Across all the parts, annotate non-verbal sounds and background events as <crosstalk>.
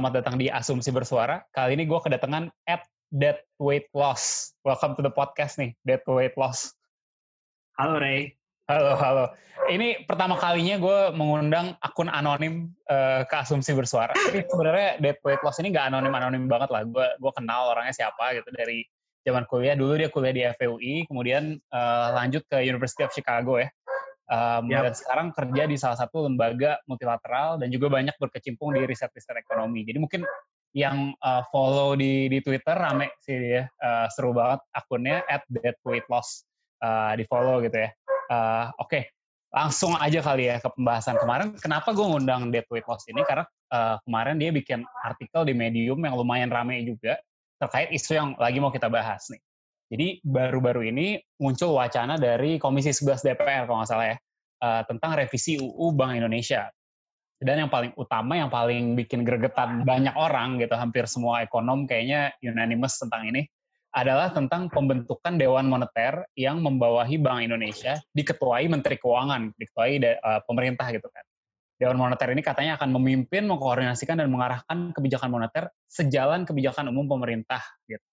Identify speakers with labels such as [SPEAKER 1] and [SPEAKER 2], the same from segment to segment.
[SPEAKER 1] Selamat datang di Asumsi Bersuara. Kali ini gue kedatangan at Dead Weight Loss. Welcome to the podcast nih, Dead Weight Loss.
[SPEAKER 2] Halo Ray.
[SPEAKER 1] Halo, halo. Ini pertama kalinya gue mengundang akun anonim uh, ke Asumsi Bersuara. Tapi sebenarnya Dead Weight Loss ini gak anonim-anonim banget lah. Gue gue kenal orangnya siapa gitu dari zaman kuliah. Dulu dia kuliah di FUI, kemudian uh, lanjut ke University of Chicago ya. Um, yep. Dan sekarang kerja di salah satu lembaga multilateral dan juga banyak berkecimpung di riset-riset ekonomi. Jadi mungkin yang uh, follow di di Twitter rame sih dia, uh, seru banget akunnya at loss uh, di follow gitu ya. Uh, Oke, okay. langsung aja kali ya ke pembahasan kemarin. Kenapa gue ngundang dead weight loss ini? Karena uh, kemarin dia bikin artikel di Medium yang lumayan rame juga terkait isu yang lagi mau kita bahas nih. Jadi baru-baru ini muncul wacana dari Komisi 11 DPR kalau nggak salah ya, uh, tentang revisi UU Bank Indonesia. Dan yang paling utama, yang paling bikin gregetan banyak orang gitu, hampir semua ekonom kayaknya unanimous tentang ini, adalah tentang pembentukan Dewan Moneter yang membawahi Bank Indonesia, diketuai Menteri Keuangan, diketuai uh, pemerintah gitu kan. Dewan Moneter ini katanya akan memimpin, mengkoordinasikan, dan mengarahkan kebijakan moneter sejalan kebijakan umum pemerintah gitu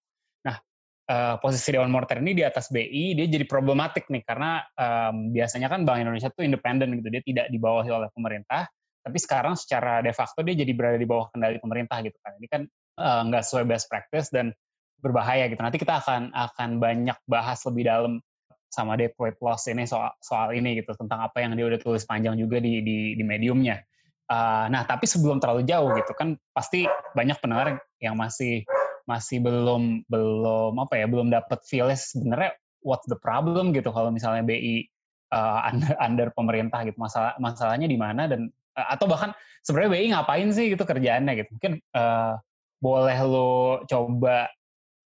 [SPEAKER 1] uh, posisi Dewan Moneter ini di atas BI dia jadi problematik nih karena um, biasanya kan Bank Indonesia tuh independen gitu dia tidak dibawahi oleh pemerintah tapi sekarang secara de facto dia jadi berada di bawah kendali pemerintah gitu kan. Ini kan uh, nggak sesuai best practice dan berbahaya gitu. Nanti kita akan akan banyak bahas lebih dalam sama weight loss ini soal soal ini gitu tentang apa yang dia udah tulis panjang juga di di, di mediumnya. Uh, nah tapi sebelum terlalu jauh gitu kan pasti banyak pendengar yang masih masih belum belum apa ya belum dapat feelnya sebenarnya what's the problem gitu kalau misalnya BI uh, <laughs> under, under pemerintah gitu. Masalah masalahnya di mana dan uh, atau bahkan sebenarnya BI ngapain sih gitu kerjaannya gitu. Mungkin uh, boleh lo coba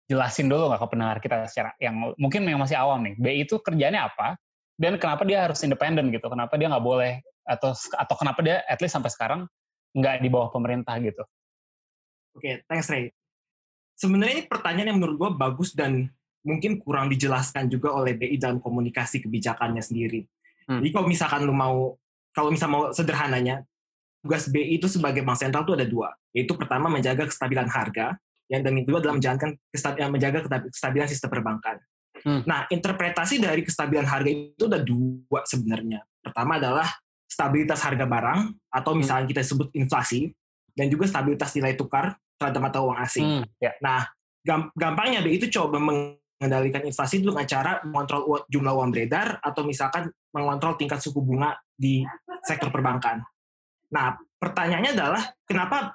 [SPEAKER 1] jelasin dulu nggak ke pendengar kita secara yang mungkin yang masih awam nih. BI itu kerjanya apa dan kenapa dia harus independen gitu? Kenapa dia nggak boleh atau atau kenapa dia at least sampai sekarang nggak di bawah pemerintah gitu?
[SPEAKER 2] Oke, okay, thanks Ray sebenarnya ini pertanyaan yang menurut gue bagus dan mungkin kurang dijelaskan juga oleh BI dalam komunikasi kebijakannya sendiri. Hmm. Jadi kalau misalkan lu mau, kalau misalnya mau sederhananya, tugas BI itu sebagai bank sentral itu ada dua, yaitu pertama menjaga kestabilan harga, yang dan kedua adalah menjalankan kestabilan, menjaga kestabilan sistem perbankan. Hmm. Nah, interpretasi dari kestabilan harga itu ada dua sebenarnya. Pertama adalah stabilitas harga barang atau misalnya hmm. kita sebut inflasi dan juga stabilitas nilai tukar mata uang asing. Hmm, ya. Nah, gampangnya BI itu coba mengendalikan inflasi itu dengan cara mengontrol jumlah uang beredar atau misalkan mengontrol tingkat suku bunga di sektor perbankan. Nah, pertanyaannya adalah kenapa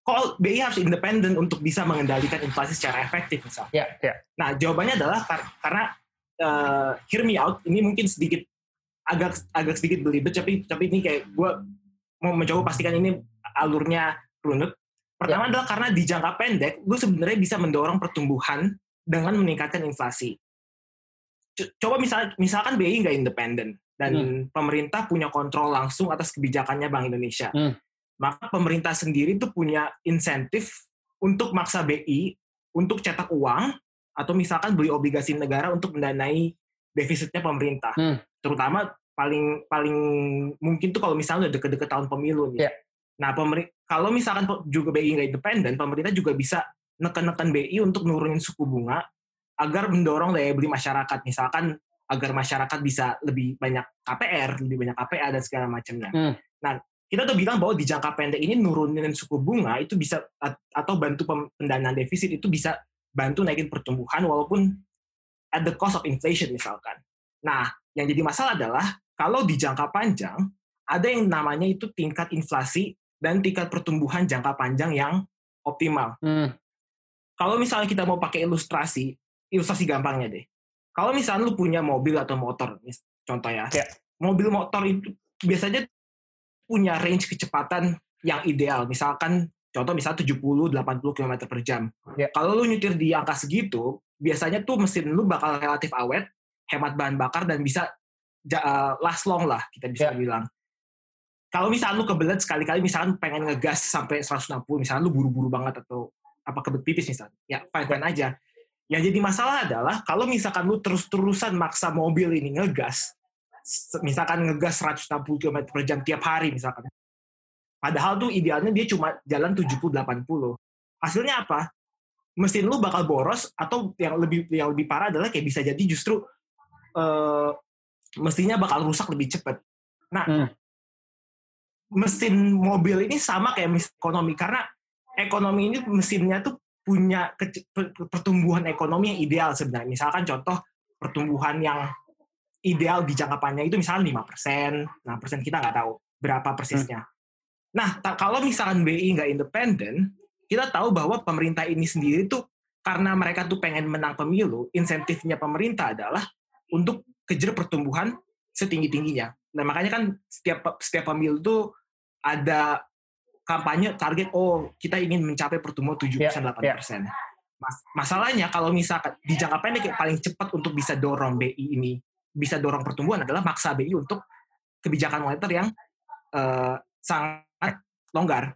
[SPEAKER 2] kok BI harus independen untuk bisa mengendalikan inflasi secara efektif misalnya?
[SPEAKER 1] Ya, ya.
[SPEAKER 2] Nah, jawabannya adalah kar karena uh, hear me out ini mungkin sedikit agak agak sedikit belibet tapi tapi ini kayak gue mau mencoba pastikan ini alurnya runut. Pertama ya. adalah karena di jangka pendek, gue sebenarnya bisa mendorong pertumbuhan dengan meningkatkan inflasi. Coba misal, misalkan BI nggak independen dan hmm. pemerintah punya kontrol langsung atas kebijakannya Bank Indonesia, hmm. maka pemerintah sendiri itu punya insentif untuk maksa BI untuk cetak uang atau misalkan beli obligasi negara untuk mendanai defisitnya pemerintah. Hmm. Terutama paling paling mungkin tuh kalau misalnya udah deket-deket tahun pemilu nih. Yeah. Nah, kalau misalkan juga BI nggak independen, pemerintah juga bisa neken-neken BI untuk nurunin suku bunga agar mendorong daya beli masyarakat. Misalkan agar masyarakat bisa lebih banyak KPR, lebih banyak KPA dan segala macamnya. Hmm. Nah, kita tuh bilang bahwa di jangka pendek ini nurunin suku bunga itu bisa atau bantu pendanaan defisit itu bisa bantu naikin pertumbuhan walaupun at the cost of inflation misalkan. Nah, yang jadi masalah adalah kalau di jangka panjang ada yang namanya itu tingkat inflasi dan tingkat pertumbuhan jangka panjang yang optimal. Hmm. Kalau misalnya kita mau pakai ilustrasi, ilustrasi gampangnya deh. Kalau misalnya lu punya mobil atau motor, contoh ya, yeah. mobil motor itu biasanya punya range kecepatan yang ideal. Misalkan contoh misalnya 70 80 km per jam.
[SPEAKER 1] Ya.
[SPEAKER 2] Kalau lu nyetir di angka segitu, biasanya tuh mesin lu bakal relatif awet, hemat bahan bakar dan bisa uh, last long lah kita bisa
[SPEAKER 1] Ya.
[SPEAKER 2] bilang. Kalau misalnya lu kebelet sekali-kali misalkan pengen ngegas sampai 160, misalnya lu buru-buru banget atau apa kebet pipis misalnya, ya fine-fine aja. Yang jadi masalah adalah kalau misalkan lu terus-terusan maksa mobil ini ngegas, misalkan ngegas 160 km per jam tiap hari misalkan. Padahal tuh idealnya dia cuma jalan 70-80. Hasilnya apa? Mesin lu bakal boros atau yang lebih yang lebih parah adalah kayak bisa jadi justru eh, mesinnya bakal rusak lebih cepat. Nah,
[SPEAKER 1] Hmm.
[SPEAKER 2] Mesin mobil ini sama kayak mesin ekonomi karena ekonomi ini mesinnya tuh punya pertumbuhan ekonomi yang ideal sebenarnya. Misalkan contoh pertumbuhan yang ideal di jangka panjang itu misalnya 5%, nah persen kita nggak tahu berapa persisnya. Nah, ta- kalau misalkan BI nggak independen, kita tahu bahwa pemerintah ini sendiri tuh karena mereka tuh pengen menang pemilu, insentifnya pemerintah adalah untuk kejar pertumbuhan setinggi-tingginya. Nah, makanya kan setiap setiap pemilu tuh ada kampanye target oh kita ingin mencapai pertumbuhan 7%
[SPEAKER 1] Ya,
[SPEAKER 2] 8%. Mas- masalahnya kalau misalkan di jangka pendek yang paling cepat untuk bisa dorong BI ini bisa dorong pertumbuhan adalah maksa BI untuk kebijakan moneter yang eh, sangat longgar.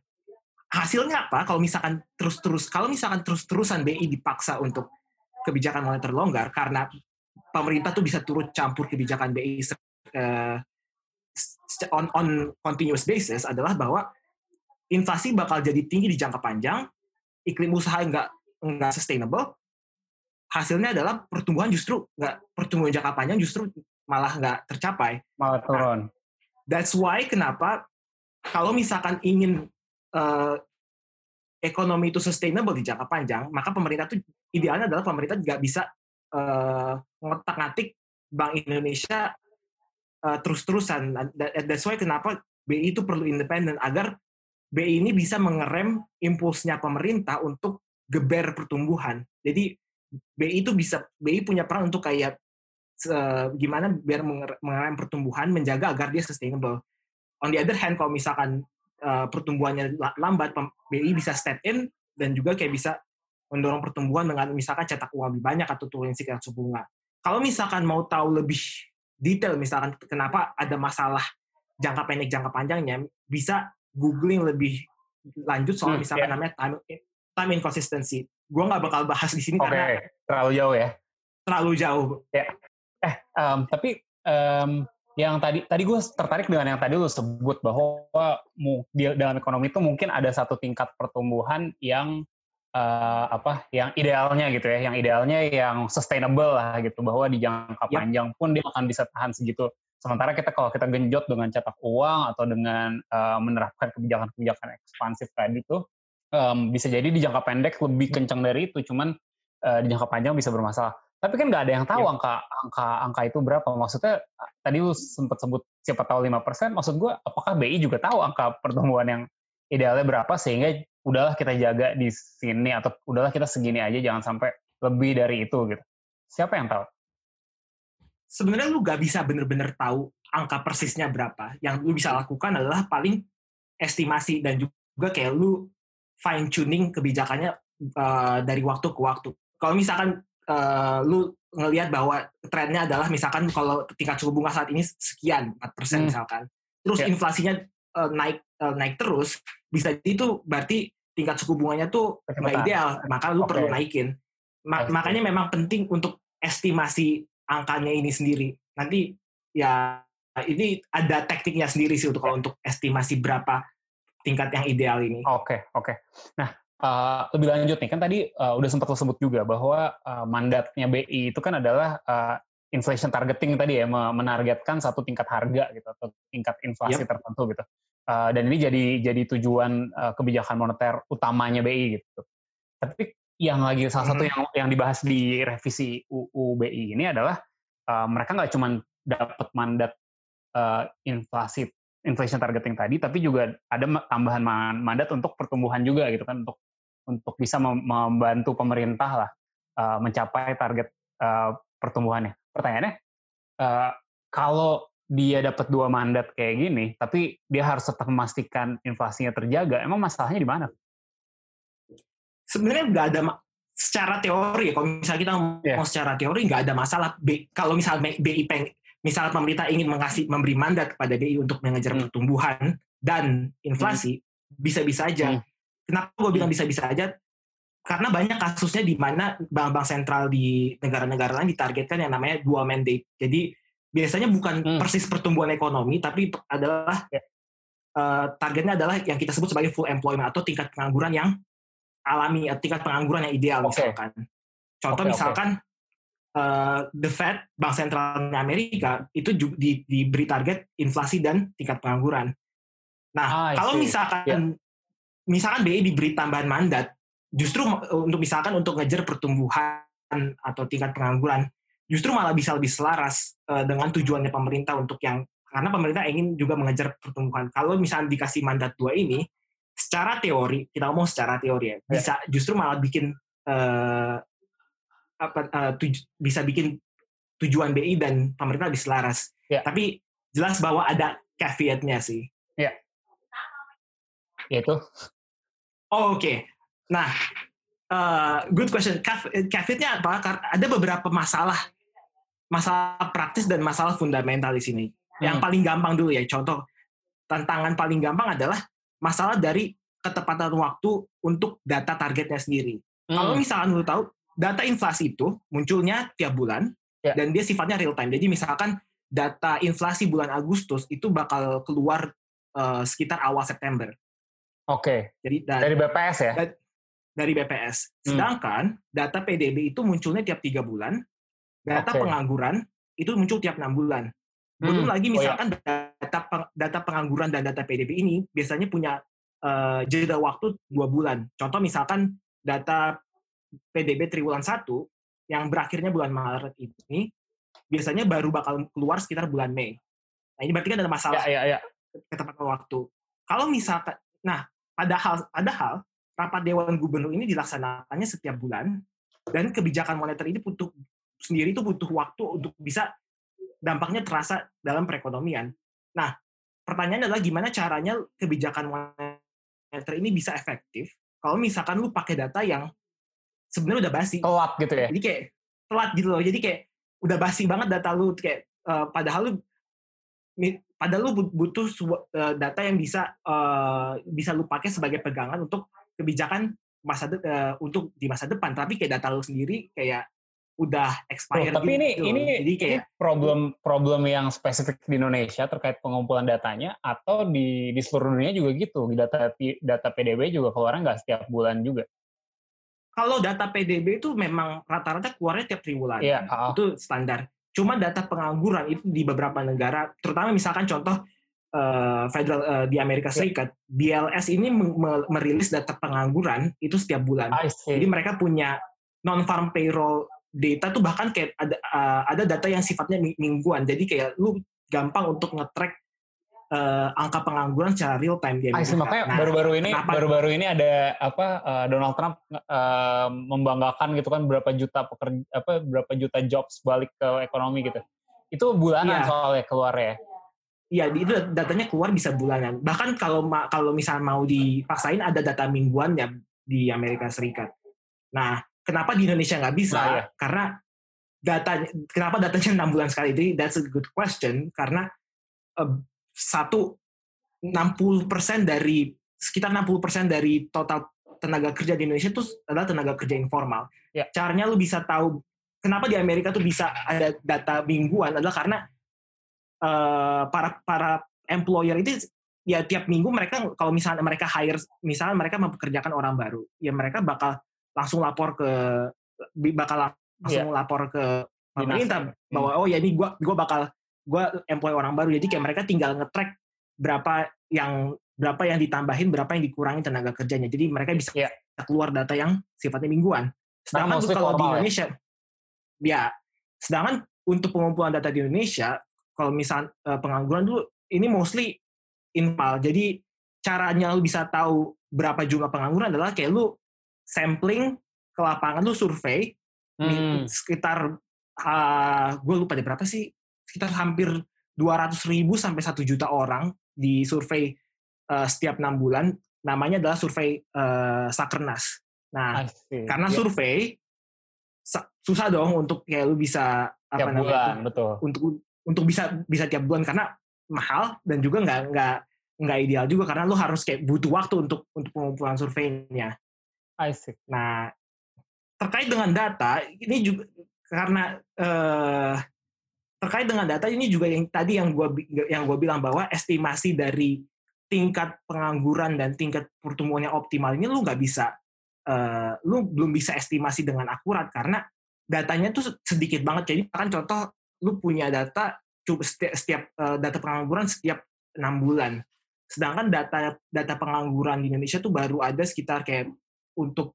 [SPEAKER 2] Hasilnya apa? Kalau misalkan terus-terus kalau misalkan terus-terusan BI dipaksa untuk kebijakan moneter longgar karena pemerintah tuh bisa turut campur kebijakan BI s- on on continuous basis adalah bahwa inflasi bakal jadi tinggi di jangka panjang, iklim usaha nggak nggak sustainable, hasilnya adalah pertumbuhan justru nggak pertumbuhan jangka panjang justru malah nggak tercapai.
[SPEAKER 1] Malah turun.
[SPEAKER 2] That's why kenapa kalau misalkan ingin eh, ekonomi itu sustainable di jangka panjang, maka pemerintah itu idealnya adalah pemerintah nggak bisa eh, ngotak-ngatik Bank Indonesia eh, terus-terusan. That- That's why kenapa BI itu perlu independen agar BI ini bisa mengerem impulsnya pemerintah untuk geber pertumbuhan. Jadi BI itu bisa BI punya peran untuk kayak eh, gimana biar menger- mengerem pertumbuhan, menjaga agar dia sustainable. On the other hand, kalau misalkan eh, pertumbuhannya la- lambat, BI bisa step in dan juga kayak bisa mendorong pertumbuhan dengan misalkan cetak uang lebih banyak atau turunin tingkat suku bunga. Kalau misalkan mau tahu lebih detail, misalkan kenapa ada masalah jangka pendek, jangka panjangnya, bisa googling lebih lanjut soal
[SPEAKER 1] Hmm,
[SPEAKER 2] misalkan
[SPEAKER 1] ya.
[SPEAKER 2] namanya time, time inconsistency. Gue nggak bakal bahas di sini
[SPEAKER 1] Oke,
[SPEAKER 2] karena
[SPEAKER 1] terlalu jauh ya.
[SPEAKER 2] terlalu jauh.
[SPEAKER 1] Em, tapi em, yang tadi tadi gue tertarik dengan yang tadi lu sebut bahwa di dalam ekonomi itu mungkin ada satu tingkat pertumbuhan yang eh, apa yang idealnya gitu ya yang idealnya yang sustainable lah gitu bahwa di jangka panjang pun dia akan bisa tahan segitu. Sementara kita kalau kita genjot dengan cetak uang atau dengan eh, menerapkan kebijakan-kebijakan ekspansif tadi tuh em, bisa jadi di jangka pendek lebih kencang dari itu cuman eh, di jangka panjang bisa bermasalah. Tapi kan nggak ada yang tahu
[SPEAKER 2] Yap.
[SPEAKER 1] angka angka angka itu berapa. Maksudnya tadi lu sempat sebut siapa tahu 5%, maksud gue apakah BI juga tahu angka pertumbuhan yang idealnya berapa sehingga udahlah kita jaga di sini atau udahlah kita segini aja jangan sampai lebih dari itu gitu. Siapa yang tahu?
[SPEAKER 2] sebenarnya lu gak bisa bener-bener tahu angka persisnya berapa. Yang lu bisa lakukan adalah paling estimasi dan juga kayak lu fine tuning kebijakannya uh, dari waktu ke waktu. Kalau misalkan uh, lu ngelihat bahwa trennya adalah misalkan kalau tingkat suku bunga saat ini sekian 4%
[SPEAKER 1] Hmm.
[SPEAKER 2] misalkan, terus
[SPEAKER 1] Ya.
[SPEAKER 2] inflasinya uh, naik uh, naik terus, bisa jadi itu berarti tingkat suku bunganya tuh nggak ideal, maka lu
[SPEAKER 1] Oke.
[SPEAKER 2] perlu naikin. Ma- makanya memang penting untuk estimasi angkanya ini sendiri. Nanti ya ini ada tekniknya sendiri sih untuk kalau untuk estimasi berapa tingkat yang ideal ini.
[SPEAKER 1] Oke, oke. Nah, eh, lebih lanjut nih, kan tadi eh, udah sempat lo sebut juga bahwa eh, mandatnya BI itu kan adalah inflation targeting tadi ya, me- menargetkan satu tingkat harga gitu atau tingkat inflasi tertentu gitu. Eh, dan ini jadi jadi tujuan eh, kebijakan moneter utamanya BI gitu. Tapi yang lagi salah satu
[SPEAKER 2] Mhm.
[SPEAKER 1] yang yang dibahas di revisi UU BI ini adalah eh, mereka nggak cuma dapat mandat eh, inflasi inflation targeting tadi, tapi juga ada tambahan ma- mandat untuk pertumbuhan juga gitu kan untuk untuk bisa mem- membantu pemerintah lah uh, mencapai target uh, pertumbuhannya. Pertanyaannya, uh, kalau dia dapat dua mandat kayak gini, tapi dia harus tetap memastikan inflasinya terjaga, emang masalahnya di mana?
[SPEAKER 2] sebenarnya nggak ada secara teori kalau misalnya kita yeah. mau secara teori nggak ada masalah B, kalau misalnya BI peng misal pemerintah ingin mengasih memberi mandat kepada BI untuk mengejar hmm. pertumbuhan dan inflasi bisa-bisa hmm. aja. Hmm. Kenapa gue bilang hmm. bisa-bisa aja? Karena banyak kasusnya di mana bank-bank sentral di negara-negara lain ditargetkan yang namanya dua mandate. Jadi biasanya bukan hmm. persis pertumbuhan ekonomi, tapi adalah uh, targetnya adalah yang kita sebut sebagai full employment atau tingkat pengangguran yang alami, tingkat pengangguran yang ideal okay. misalkan. Contoh okay, misalkan okay uh, the Fed, Bank Sentral Amerika itu juga di, diberi target inflasi dan tingkat pengangguran. Nah, ah, kalau misalkan yeah. misalkan BI diberi tambahan mandat, justru untuk misalkan untuk ngejar pertumbuhan atau tingkat pengangguran, justru malah bisa lebih selaras uh, dengan tujuannya pemerintah untuk yang karena pemerintah ingin juga mengejar pertumbuhan. Kalau misalnya dikasih mandat dua ini, secara teori kita ngomong secara teori ya, yeah. bisa justru malah bikin uh, apa uh, tuj bisa bikin tujuan BI dan pemerintah lebih selaras. Yeah. Tapi jelas bahwa ada caveatnya sih.
[SPEAKER 1] Ya. Yeah. Yaitu.
[SPEAKER 2] Oh, Oke. Okay. Nah, uh, good question. Caveatnya apa? Ada beberapa masalah, masalah praktis dan masalah fundamental di sini. Hmm. Yang paling gampang dulu ya. Contoh tantangan paling gampang adalah masalah dari ketepatan waktu untuk data targetnya sendiri. Hmm. Kalau misalkan lu tahu data inflasi itu munculnya tiap bulan ya. dan dia sifatnya real time. Jadi misalkan data inflasi bulan Agustus itu bakal keluar uh, sekitar awal September.
[SPEAKER 1] Oke. Okay. Jadi dan, dari BPS ya? Da,
[SPEAKER 2] dari BPS. Hmm. Sedangkan hmm. data PDB itu munculnya tiap tiga bulan. Data okay. pengangguran itu muncul tiap enam bulan. Belum hmm. lagi misalkan oh, ya. data data pengangguran dan data PDB ini biasanya punya uh, jeda waktu dua bulan. Contoh misalkan data PDB triwulan 1 yang berakhirnya bulan Maret ini biasanya baru bakal keluar sekitar bulan Mei. Nah ini berarti kan ada masalah
[SPEAKER 1] ya, ya, ya.
[SPEAKER 2] ketepatan waktu. Kalau misalkan, nah padahal padahal rapat Dewan Gubernur ini dilaksanakannya setiap bulan dan kebijakan moneter ini butuh sendiri itu butuh waktu untuk bisa dampaknya terasa dalam perekonomian. Nah, pertanyaannya adalah gimana caranya kebijakan moneter ini bisa efektif kalau misalkan lu pakai data yang sebenarnya udah basi.
[SPEAKER 1] Telat gitu ya?
[SPEAKER 2] Jadi kayak telat gitu loh. Jadi kayak udah basi banget data lu kayak uh, padahal lu padahal lu butuh uh, data yang bisa uh, bisa lu pakai sebagai pegangan untuk kebijakan masa de, uh, untuk di masa depan tapi kayak data lu sendiri kayak udah expired
[SPEAKER 1] oh, tapi gitu. ini ini jadi kayak ini problem problem yang spesifik di Indonesia terkait pengumpulan datanya atau di di seluruh dunia juga gitu data data PDB juga keluarnya nggak setiap bulan juga
[SPEAKER 2] kalau data PDB itu memang rata-rata keluarnya tiap triwulan. Yeah, uh. Itu standar. Cuma data pengangguran itu di beberapa negara, terutama misalkan contoh uh, federal uh, di Amerika iya. Serikat, yeah. BLS ini merilis data pengangguran itu setiap bulan. Jadi mereka punya non-farm payroll data tuh bahkan kayak ada uh, ada data yang sifatnya mingguan. Jadi kayak lu gampang untuk nge-track uh, angka pengangguran secara real time di
[SPEAKER 1] Amerika. makanya nah, baru-baru ini baru-baru ini ada apa uh, Donald Trump uh, membanggakan gitu kan berapa juta pekerja apa berapa juta jobs balik ke ekonomi gitu. Itu bulanan yeah. soalnya keluar ya.
[SPEAKER 2] Iya, itu datanya keluar bisa bulanan. Bahkan kalau kalau misal mau dipaksain ada data mingguan ya di Amerika Serikat. Nah, kenapa di Indonesia nggak bisa? Nah, ya. Karena data kenapa datanya enam bulan sekali? Jadi that's a good question karena uh, satu 60% dari sekitar 60% dari total tenaga kerja di Indonesia itu adalah tenaga kerja informal. Ya. Caranya lu bisa tahu kenapa di Amerika tuh bisa ada data mingguan adalah karena uh, para para employer itu ya tiap minggu mereka kalau misalnya mereka hire misalnya mereka mempekerjakan orang baru, ya mereka bakal langsung lapor ke bakal langsung ya. lapor ke pemerintah bahwa oh ya ini gua gua bakal gue employ orang baru jadi kayak mereka tinggal ngetrack berapa yang berapa yang ditambahin berapa yang dikurangi tenaga kerjanya jadi mereka bisa yeah. keluar data yang sifatnya mingguan sedangkan nah, kalau di ya? Indonesia ya. ya sedangkan untuk pengumpulan data di Indonesia kalau misal uh, pengangguran dulu ini mostly infal jadi caranya lu bisa tahu berapa jumlah pengangguran adalah kayak lu sampling ke lapangan lu survei hmm. sekitar uh, gue lupa deh berapa sih sekitar hampir 200 ribu sampai 1 juta orang di survei uh, setiap enam bulan. Namanya adalah survei uh, Sakernas. Nah, karena
[SPEAKER 1] Iya,
[SPEAKER 2] survei sa- susah dong untuk kayak lu bisa apa namanya
[SPEAKER 1] bulan, betul.
[SPEAKER 2] untuk untuk bisa bisa tiap bulan karena mahal dan juga nggak nggak nggak ideal juga karena lu harus kayak butuh waktu untuk untuk pengumpulan surveinya.
[SPEAKER 1] I see.
[SPEAKER 2] Nah, terkait dengan data ini juga karena eh, terkait dengan data ini juga yang tadi yang gua yang gua bilang bahwa estimasi dari tingkat pengangguran dan tingkat pertumbuhan yang optimal ini lu nggak bisa eh, lu belum bisa estimasi dengan akurat karena datanya tuh sedikit banget. Jadi kan contoh lu punya data setiap, setiap eh, data pengangguran setiap enam bulan. Sedangkan data data pengangguran di Indonesia tuh baru ada sekitar kayak untuk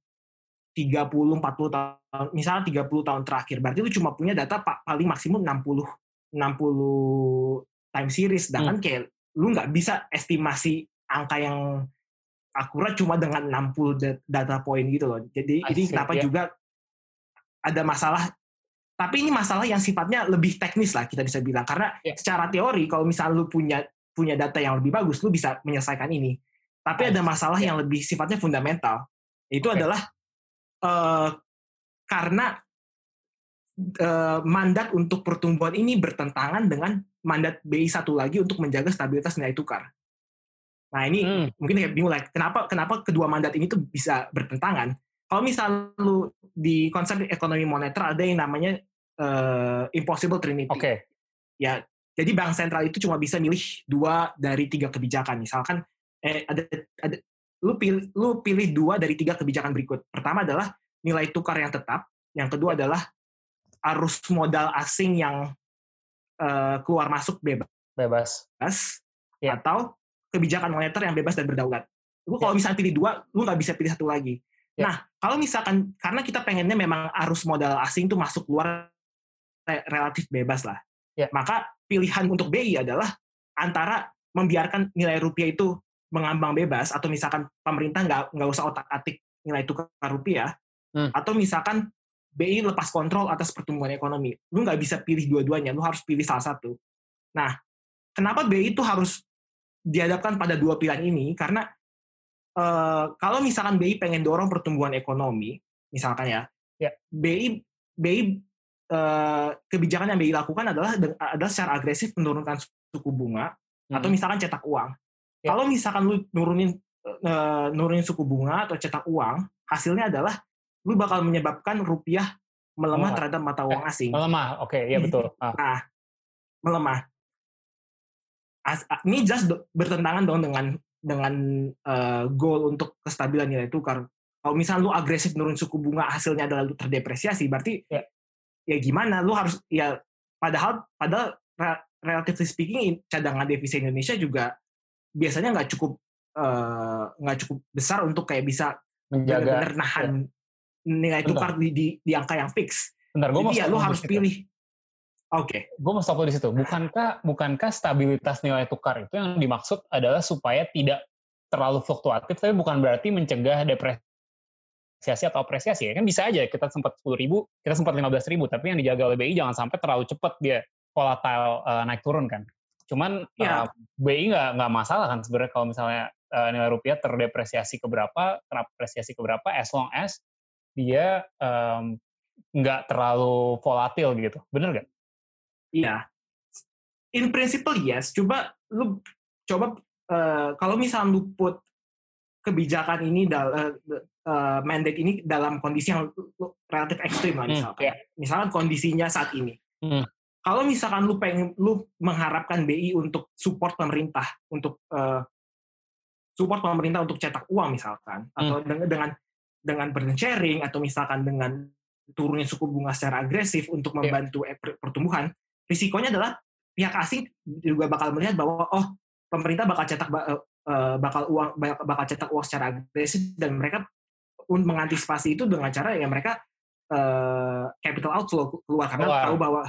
[SPEAKER 2] 30 40 tahun misalnya 30 tahun terakhir. Berarti lu cuma punya data pa- paling maksimum 60 60 time series sedangkan kayak lu nggak bisa estimasi angka yang akurat cuma dengan 60 da- data point gitu loh. Jadi ini kenapa
[SPEAKER 1] ya.
[SPEAKER 2] juga ada masalah tapi ini masalah yang sifatnya lebih teknis lah kita bisa bilang karena
[SPEAKER 1] Ya.
[SPEAKER 2] secara teori kalau misalnya lu punya punya data yang lebih bagus lu bisa menyelesaikan ini. Tapi ada masalah
[SPEAKER 1] ya.
[SPEAKER 2] yang lebih sifatnya fundamental. Itu
[SPEAKER 1] Oke.
[SPEAKER 2] adalah eh, karena eh, mandat untuk pertumbuhan ini bertentangan dengan mandat BI satu lagi untuk menjaga stabilitas nilai tukar. Nah ini
[SPEAKER 1] Hmm,
[SPEAKER 2] mungkin kayak bingung lah, kenapa kenapa kedua mandat ini tuh bisa bertentangan? Kalau misal lu di konsep ekonomi moneter ada yang namanya eh, impossible trinity.
[SPEAKER 1] Oke.
[SPEAKER 2] Ya, jadi bank sentral itu cuma bisa milih dua dari tiga kebijakan. Misalkan eh, ada ada lu pilih lu pilih dua dari tiga kebijakan berikut. Pertama adalah nilai tukar yang tetap, yang kedua adalah arus modal asing yang eh, keluar masuk bebas
[SPEAKER 1] Bebas. Ya.
[SPEAKER 2] atau kebijakan moneter yang bebas dan berdaulat. Lu kalau misalnya pilih dua, lu nggak bisa pilih satu lagi.
[SPEAKER 1] Ya.
[SPEAKER 2] Nah, kalau misalkan karena kita pengennya memang arus modal asing tuh masuk keluar relatif bebas lah.
[SPEAKER 1] Ya.
[SPEAKER 2] Maka pilihan untuk BI adalah antara membiarkan nilai rupiah itu mengambang bebas atau misalkan pemerintah nggak nggak usah otak atik nilai tukar rupiah
[SPEAKER 1] Hmm.
[SPEAKER 2] atau misalkan BI lepas kontrol atas pertumbuhan ekonomi. Lu nggak bisa pilih dua-duanya, lu harus pilih salah satu. Nah, kenapa BI itu harus dihadapkan pada dua pilihan ini? Karena eh, kalau misalkan BI pengen dorong pertumbuhan ekonomi, misalkan ya,
[SPEAKER 1] Ya.
[SPEAKER 2] BI BI eh, kebijakan yang BI lakukan adalah adalah secara agresif menurunkan suku bunga atau
[SPEAKER 1] Hmm.
[SPEAKER 2] misalkan cetak uang.
[SPEAKER 1] Ya.
[SPEAKER 2] Kalau misalkan lu nurunin eh, nurunin suku bunga atau cetak uang, hasilnya adalah lu bakal menyebabkan rupiah melemah
[SPEAKER 1] Melemah.
[SPEAKER 2] terhadap mata uang asing.
[SPEAKER 1] Melemah. Oke, iya betul. Ah,
[SPEAKER 2] Nah, melemah. As- ini jelas do- bertentangan dong dengan dengan eh, goal untuk kestabilan nilai tukar. Kalau misalnya lu agresif nurun suku bunga hasilnya adalah lu terdepresiasi, berarti
[SPEAKER 1] Ya.
[SPEAKER 2] Ya gimana? Lu harus ya padahal padahal re- relatively speaking cadangan devisa Indonesia juga biasanya nggak cukup eh, nggak cukup besar untuk kayak bisa
[SPEAKER 1] menjaga.
[SPEAKER 2] benar-benar nahan nilai
[SPEAKER 1] Bentar.
[SPEAKER 2] tukar di, di, di angka yang fix.
[SPEAKER 1] Bentar, gue mau
[SPEAKER 2] Jadi ya lu harus pilih. Oke.
[SPEAKER 1] Gue mau stop di situ. Bukankah bukankah stabilitas nilai tukar itu yang dimaksud adalah supaya tidak terlalu fluktuatif, tapi bukan berarti mencegah depresiasi atau apresiasi ya kan bisa aja kita sempat 10 ribu, kita sempat 15 ribu, tapi yang dijaga oleh BI jangan sampai terlalu cepat dia volatile uh, naik turun kan. Cuman
[SPEAKER 2] Ya.
[SPEAKER 1] uh, BI nggak nggak masalah kan sebenarnya kalau misalnya uh, nilai rupiah terdepresiasi ke berapa, terapresiasi ke berapa, as long as dia um, nggak terlalu volatil gitu, bener nggak?
[SPEAKER 2] Iya. In principle yes. Coba lu coba eh, kalau misal lu put kebijakan ini dalam mandate ini dalam kondisi yang relatif ekstrim lah
[SPEAKER 1] Hmm,
[SPEAKER 2] misalkan.
[SPEAKER 1] iya.
[SPEAKER 2] Misalkan kondisinya saat ini.
[SPEAKER 1] Hmm.
[SPEAKER 2] Kalau misalkan lu pengen lu mengharapkan BI untuk support pemerintah untuk eh, support pemerintah untuk cetak uang misalkan atau dengan dengan dengan burden sharing atau misalkan dengan turunnya suku bunga secara agresif untuk
[SPEAKER 1] Iya.
[SPEAKER 2] membantu eh, per- pertumbuhan risikonya adalah pihak asing juga bakal melihat bahwa oh pemerintah bakal cetak eh, bakal uang bakal, cetak uang secara agresif dan mereka mengantisipasi itu dengan cara ya mereka eh, capital outflow keluar karena
[SPEAKER 1] Keluar.
[SPEAKER 2] tahu bahwa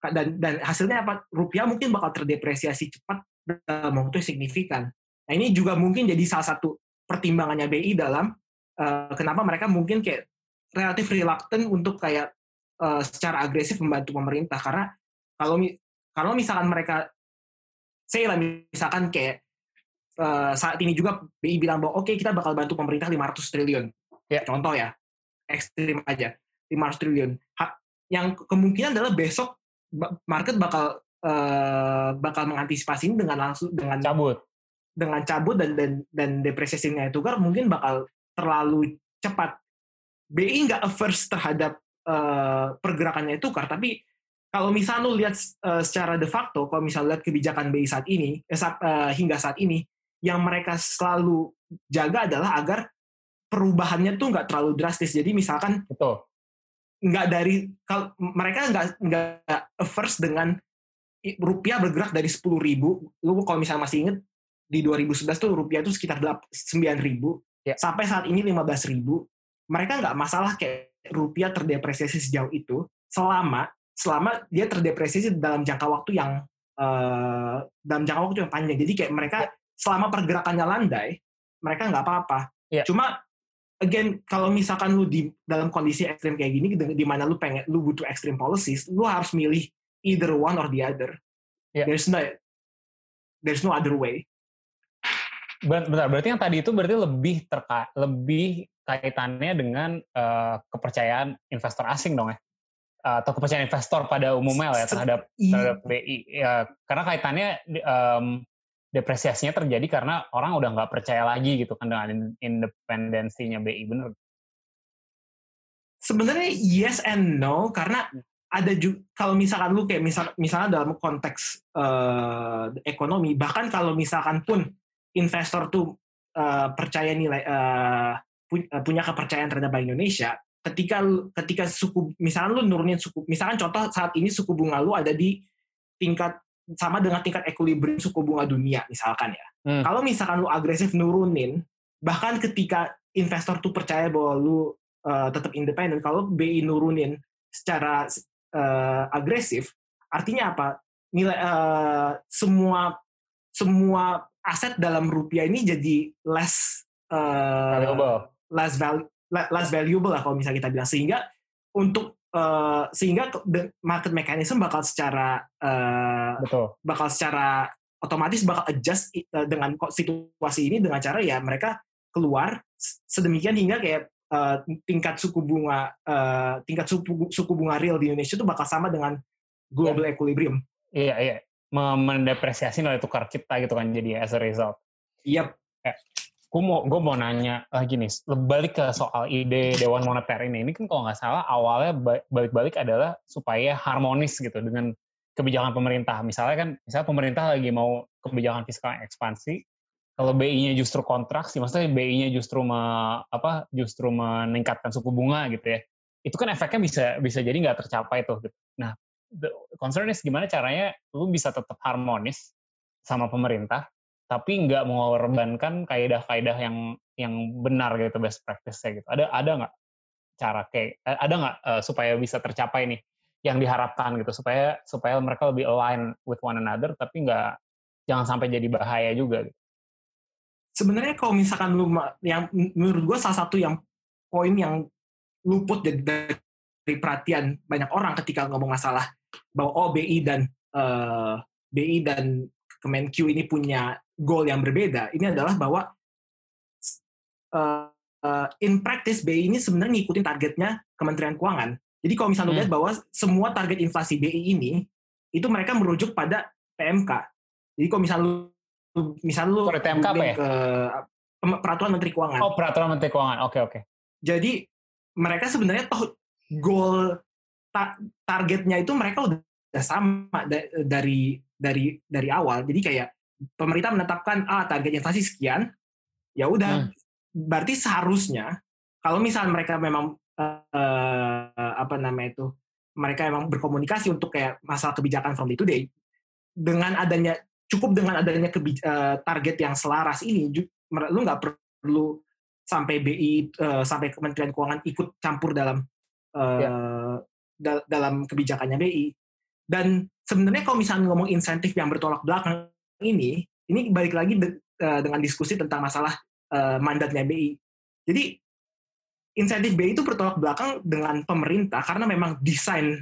[SPEAKER 2] dan dan hasilnya apa rupiah mungkin bakal terdepresiasi cepat dalam waktu signifikan. Nah ini juga mungkin jadi salah satu pertimbangannya BI dalam eh, kenapa mereka mungkin kayak relatif reluctant untuk kayak eh, secara agresif membantu pemerintah karena kalau kalau misalkan mereka saya lah misalkan kayak eh, saat ini juga BI bilang bahwa oke kita bakal bantu pemerintah 500 triliun
[SPEAKER 1] Ya.
[SPEAKER 2] Contoh ya, ekstrim aja, 500 triliun. Ha- yang kemungkinan adalah besok market bakal eh, bakal mengantisipasi ini dengan langsung dengan
[SPEAKER 1] Cabut.
[SPEAKER 2] dengan cabut dan dan dan depresiasi nilai tukar mungkin bakal terlalu cepat. BI nggak averse terhadap eh, pergerakannya tukar, tapi kalau misal lu lihat eh, secara de facto, kalau misal lihat kebijakan BI saat ini, eh, saat- eh, hingga saat ini, yang mereka selalu jaga adalah agar perubahannya tuh nggak terlalu drastis. Jadi misalkan
[SPEAKER 1] Betul.
[SPEAKER 2] nggak dari kalau mereka nggak nggak averse dengan rupiah bergerak dari 10.000 ribu lu kalau misalnya masih inget di 2011 tuh rupiah itu sekitar 9 ribu
[SPEAKER 1] Ya.
[SPEAKER 2] sampai saat ini 15 ribu mereka nggak masalah kayak rupiah terdepresiasi sejauh itu selama selama dia terdepresiasi dalam jangka waktu yang eh, dalam jangka waktu yang panjang jadi kayak mereka selama pergerakannya landai mereka nggak apa-apa
[SPEAKER 1] Ya.
[SPEAKER 2] cuma again kalau misalkan lu di dalam kondisi ekstrim kayak gini di, mana lu pengen lu butuh extreme policies lu harus milih either one or the other
[SPEAKER 1] Ya.
[SPEAKER 2] there's no there's no other way
[SPEAKER 1] Bentar, berarti yang tadi itu berarti lebih terka lebih kaitannya dengan eh, kepercayaan investor asing dong ya? Eh, atau kepercayaan investor pada umumnya lah ya terhadap
[SPEAKER 2] I-
[SPEAKER 1] terhadap BI. Ya, karena kaitannya em, depresiasinya terjadi karena orang udah nggak percaya lagi gitu kan dengan in- independensinya BI, bener?
[SPEAKER 2] sebenarnya yes and no karena ada juga kalau misalkan lu kayak misal misalnya dalam konteks eh, ekonomi bahkan kalau misalkan pun investor tuh eh, percaya nilai eh, punya kepercayaan terhadap Bank Indonesia ketika ketika suku misalkan lu nurunin suku misalkan contoh saat ini suku bunga lu ada di tingkat sama dengan tingkat equilibrium suku bunga dunia misalkan ya
[SPEAKER 1] Hmm.
[SPEAKER 2] kalau misalkan lu agresif nurunin bahkan ketika investor tuh percaya bahwa lu uh, tetap independen kalau BI nurunin secara uh, agresif artinya apa nilai uh, semua semua aset dalam rupiah ini jadi less uh,
[SPEAKER 1] Valuable.
[SPEAKER 2] less val- le- less valuable lah kalau misalnya kita bilang sehingga untuk uh, sehingga market mechanism bakal secara uh,
[SPEAKER 1] Betul.
[SPEAKER 2] bakal secara otomatis bakal adjust uh, dengan situasi ini dengan cara ya mereka keluar sedemikian hingga kayak uh, tingkat suku bunga uh, tingkat suku, suku bunga real di Indonesia itu bakal sama dengan global equilibrium.
[SPEAKER 1] Iya, iya. Mem- Mendepresiasi nilai tukar kita gitu kan jadi as a result.
[SPEAKER 2] Yap.
[SPEAKER 1] Gue mau gue mau nanya ah, gini balik ke soal ide dewan moneter ini ini kan kalau nggak salah awalnya ba- balik-balik adalah supaya harmonis gitu dengan kebijakan pemerintah misalnya kan misalnya pemerintah lagi mau kebijakan fiskal ekspansi kalau BI-nya justru kontraksi maksudnya BI-nya justru me, apa justru meningkatkan suku bunga gitu ya itu kan efeknya bisa bisa jadi nggak tercapai tuh gitu. nah the concern is gimana caranya lu bisa tetap harmonis sama pemerintah tapi nggak mengorbankan kaidah-kaidah yang yang benar gitu best practice-nya gitu. Ada ada nggak cara kayak eh, ada nggak eh, supaya bisa tercapai nih yang diharapkan gitu supaya supaya mereka lebih align with one another tapi nggak jangan sampai jadi bahaya juga gitu.
[SPEAKER 2] Sebenarnya kalau misalkan lu yang menurut gue salah satu yang poin yang luput dari, dari perhatian banyak orang ketika ngomong masalah bahwa oh dan eh, BI dan Kemenq ini punya goal yang berbeda. Ini adalah bahwa eh, eh, in practice BI ini sebenarnya ngikutin targetnya Kementerian Keuangan. Jadi kalau misalnya
[SPEAKER 1] Hmm.
[SPEAKER 2] lihat bahwa semua target inflasi BI ini itu mereka merujuk pada PMK. Jadi kalau misalnya lu misalnya lu
[SPEAKER 1] Sorry, PMK apa ya?
[SPEAKER 2] ke peraturan Menteri Keuangan.
[SPEAKER 1] Oh peraturan Menteri Keuangan. Oke oke.
[SPEAKER 2] Jadi mereka sebenarnya toh goal ta- targetnya itu mereka udah sama da- dari dari dari awal. Jadi kayak pemerintah menetapkan ah target inflasi sekian, ya udah.
[SPEAKER 1] Hmm.
[SPEAKER 2] Berarti seharusnya kalau misalnya mereka memang eh, apa namanya itu mereka memang berkomunikasi untuk kayak masalah kebijakan from day to day dengan adanya cukup dengan adanya kebij- eh, target yang selaras ini ju- lu nggak perlu sampai BI eh, sampai Kementerian Keuangan ikut campur dalam eh, dal- dalam kebijakannya BI dan sebenarnya kalau misalnya ngomong insentif yang bertolak belakang ini ini balik lagi de- eh, dengan diskusi tentang masalah eh, mandatnya BI jadi insentif BI itu bertolak belakang dengan pemerintah karena memang desain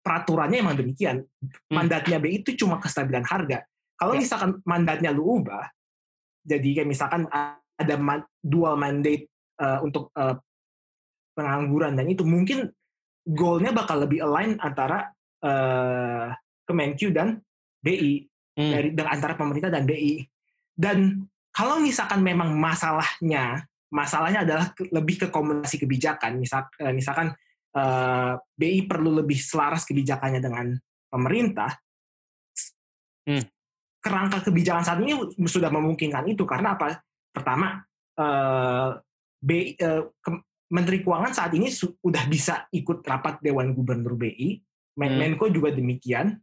[SPEAKER 2] peraturannya emang demikian. Mandatnya BI itu cuma kestabilan harga. Kalau
[SPEAKER 1] Ya.
[SPEAKER 2] misalkan mandatnya lu ubah, jadi kayak misalkan ada man- dual mandate uh, untuk uh, pengangguran dan itu mungkin goalnya bakal lebih align antara uh, Kemenq dan BI hmm. dari dengan antara pemerintah dan BI dan kalau misalkan memang masalahnya masalahnya adalah ke, lebih ke komunikasi kebijakan misal uh, misalkan uh, BI perlu lebih selaras kebijakannya dengan pemerintah hmm. kerangka kebijakan saat ini sudah memungkinkan itu karena apa pertama uh, BI, uh, ke, Menteri Keuangan saat ini sudah bisa ikut rapat Dewan Gubernur BI, Men hmm. Menko juga demikian.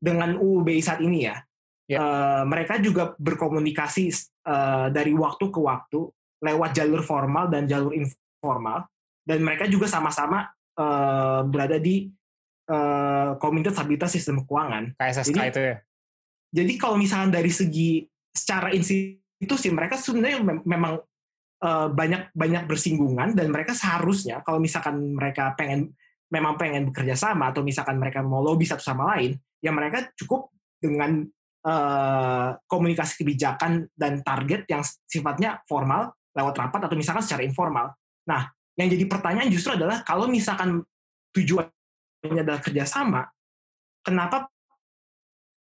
[SPEAKER 2] Dengan UU BI saat ini ya, yeah. Ya. uh, mereka juga berkomunikasi uh, dari waktu ke waktu lewat jalur formal dan jalur informal, dan mereka juga sama-sama uh, berada di uh, Komite Stabilitas Sistem Keuangan.
[SPEAKER 1] KSSK jadi, itu ya.
[SPEAKER 2] Jadi kalau misalnya dari segi secara institusi mereka sebenarnya memang banyak banyak bersinggungan dan mereka seharusnya kalau misalkan mereka pengen memang pengen bekerja sama atau misalkan mereka mau lobby satu sama lain, ya mereka cukup dengan uh, komunikasi kebijakan dan target yang sifatnya formal lewat rapat atau misalkan secara informal. Nah, yang jadi pertanyaan justru adalah kalau misalkan tujuannya adalah kerjasama, kenapa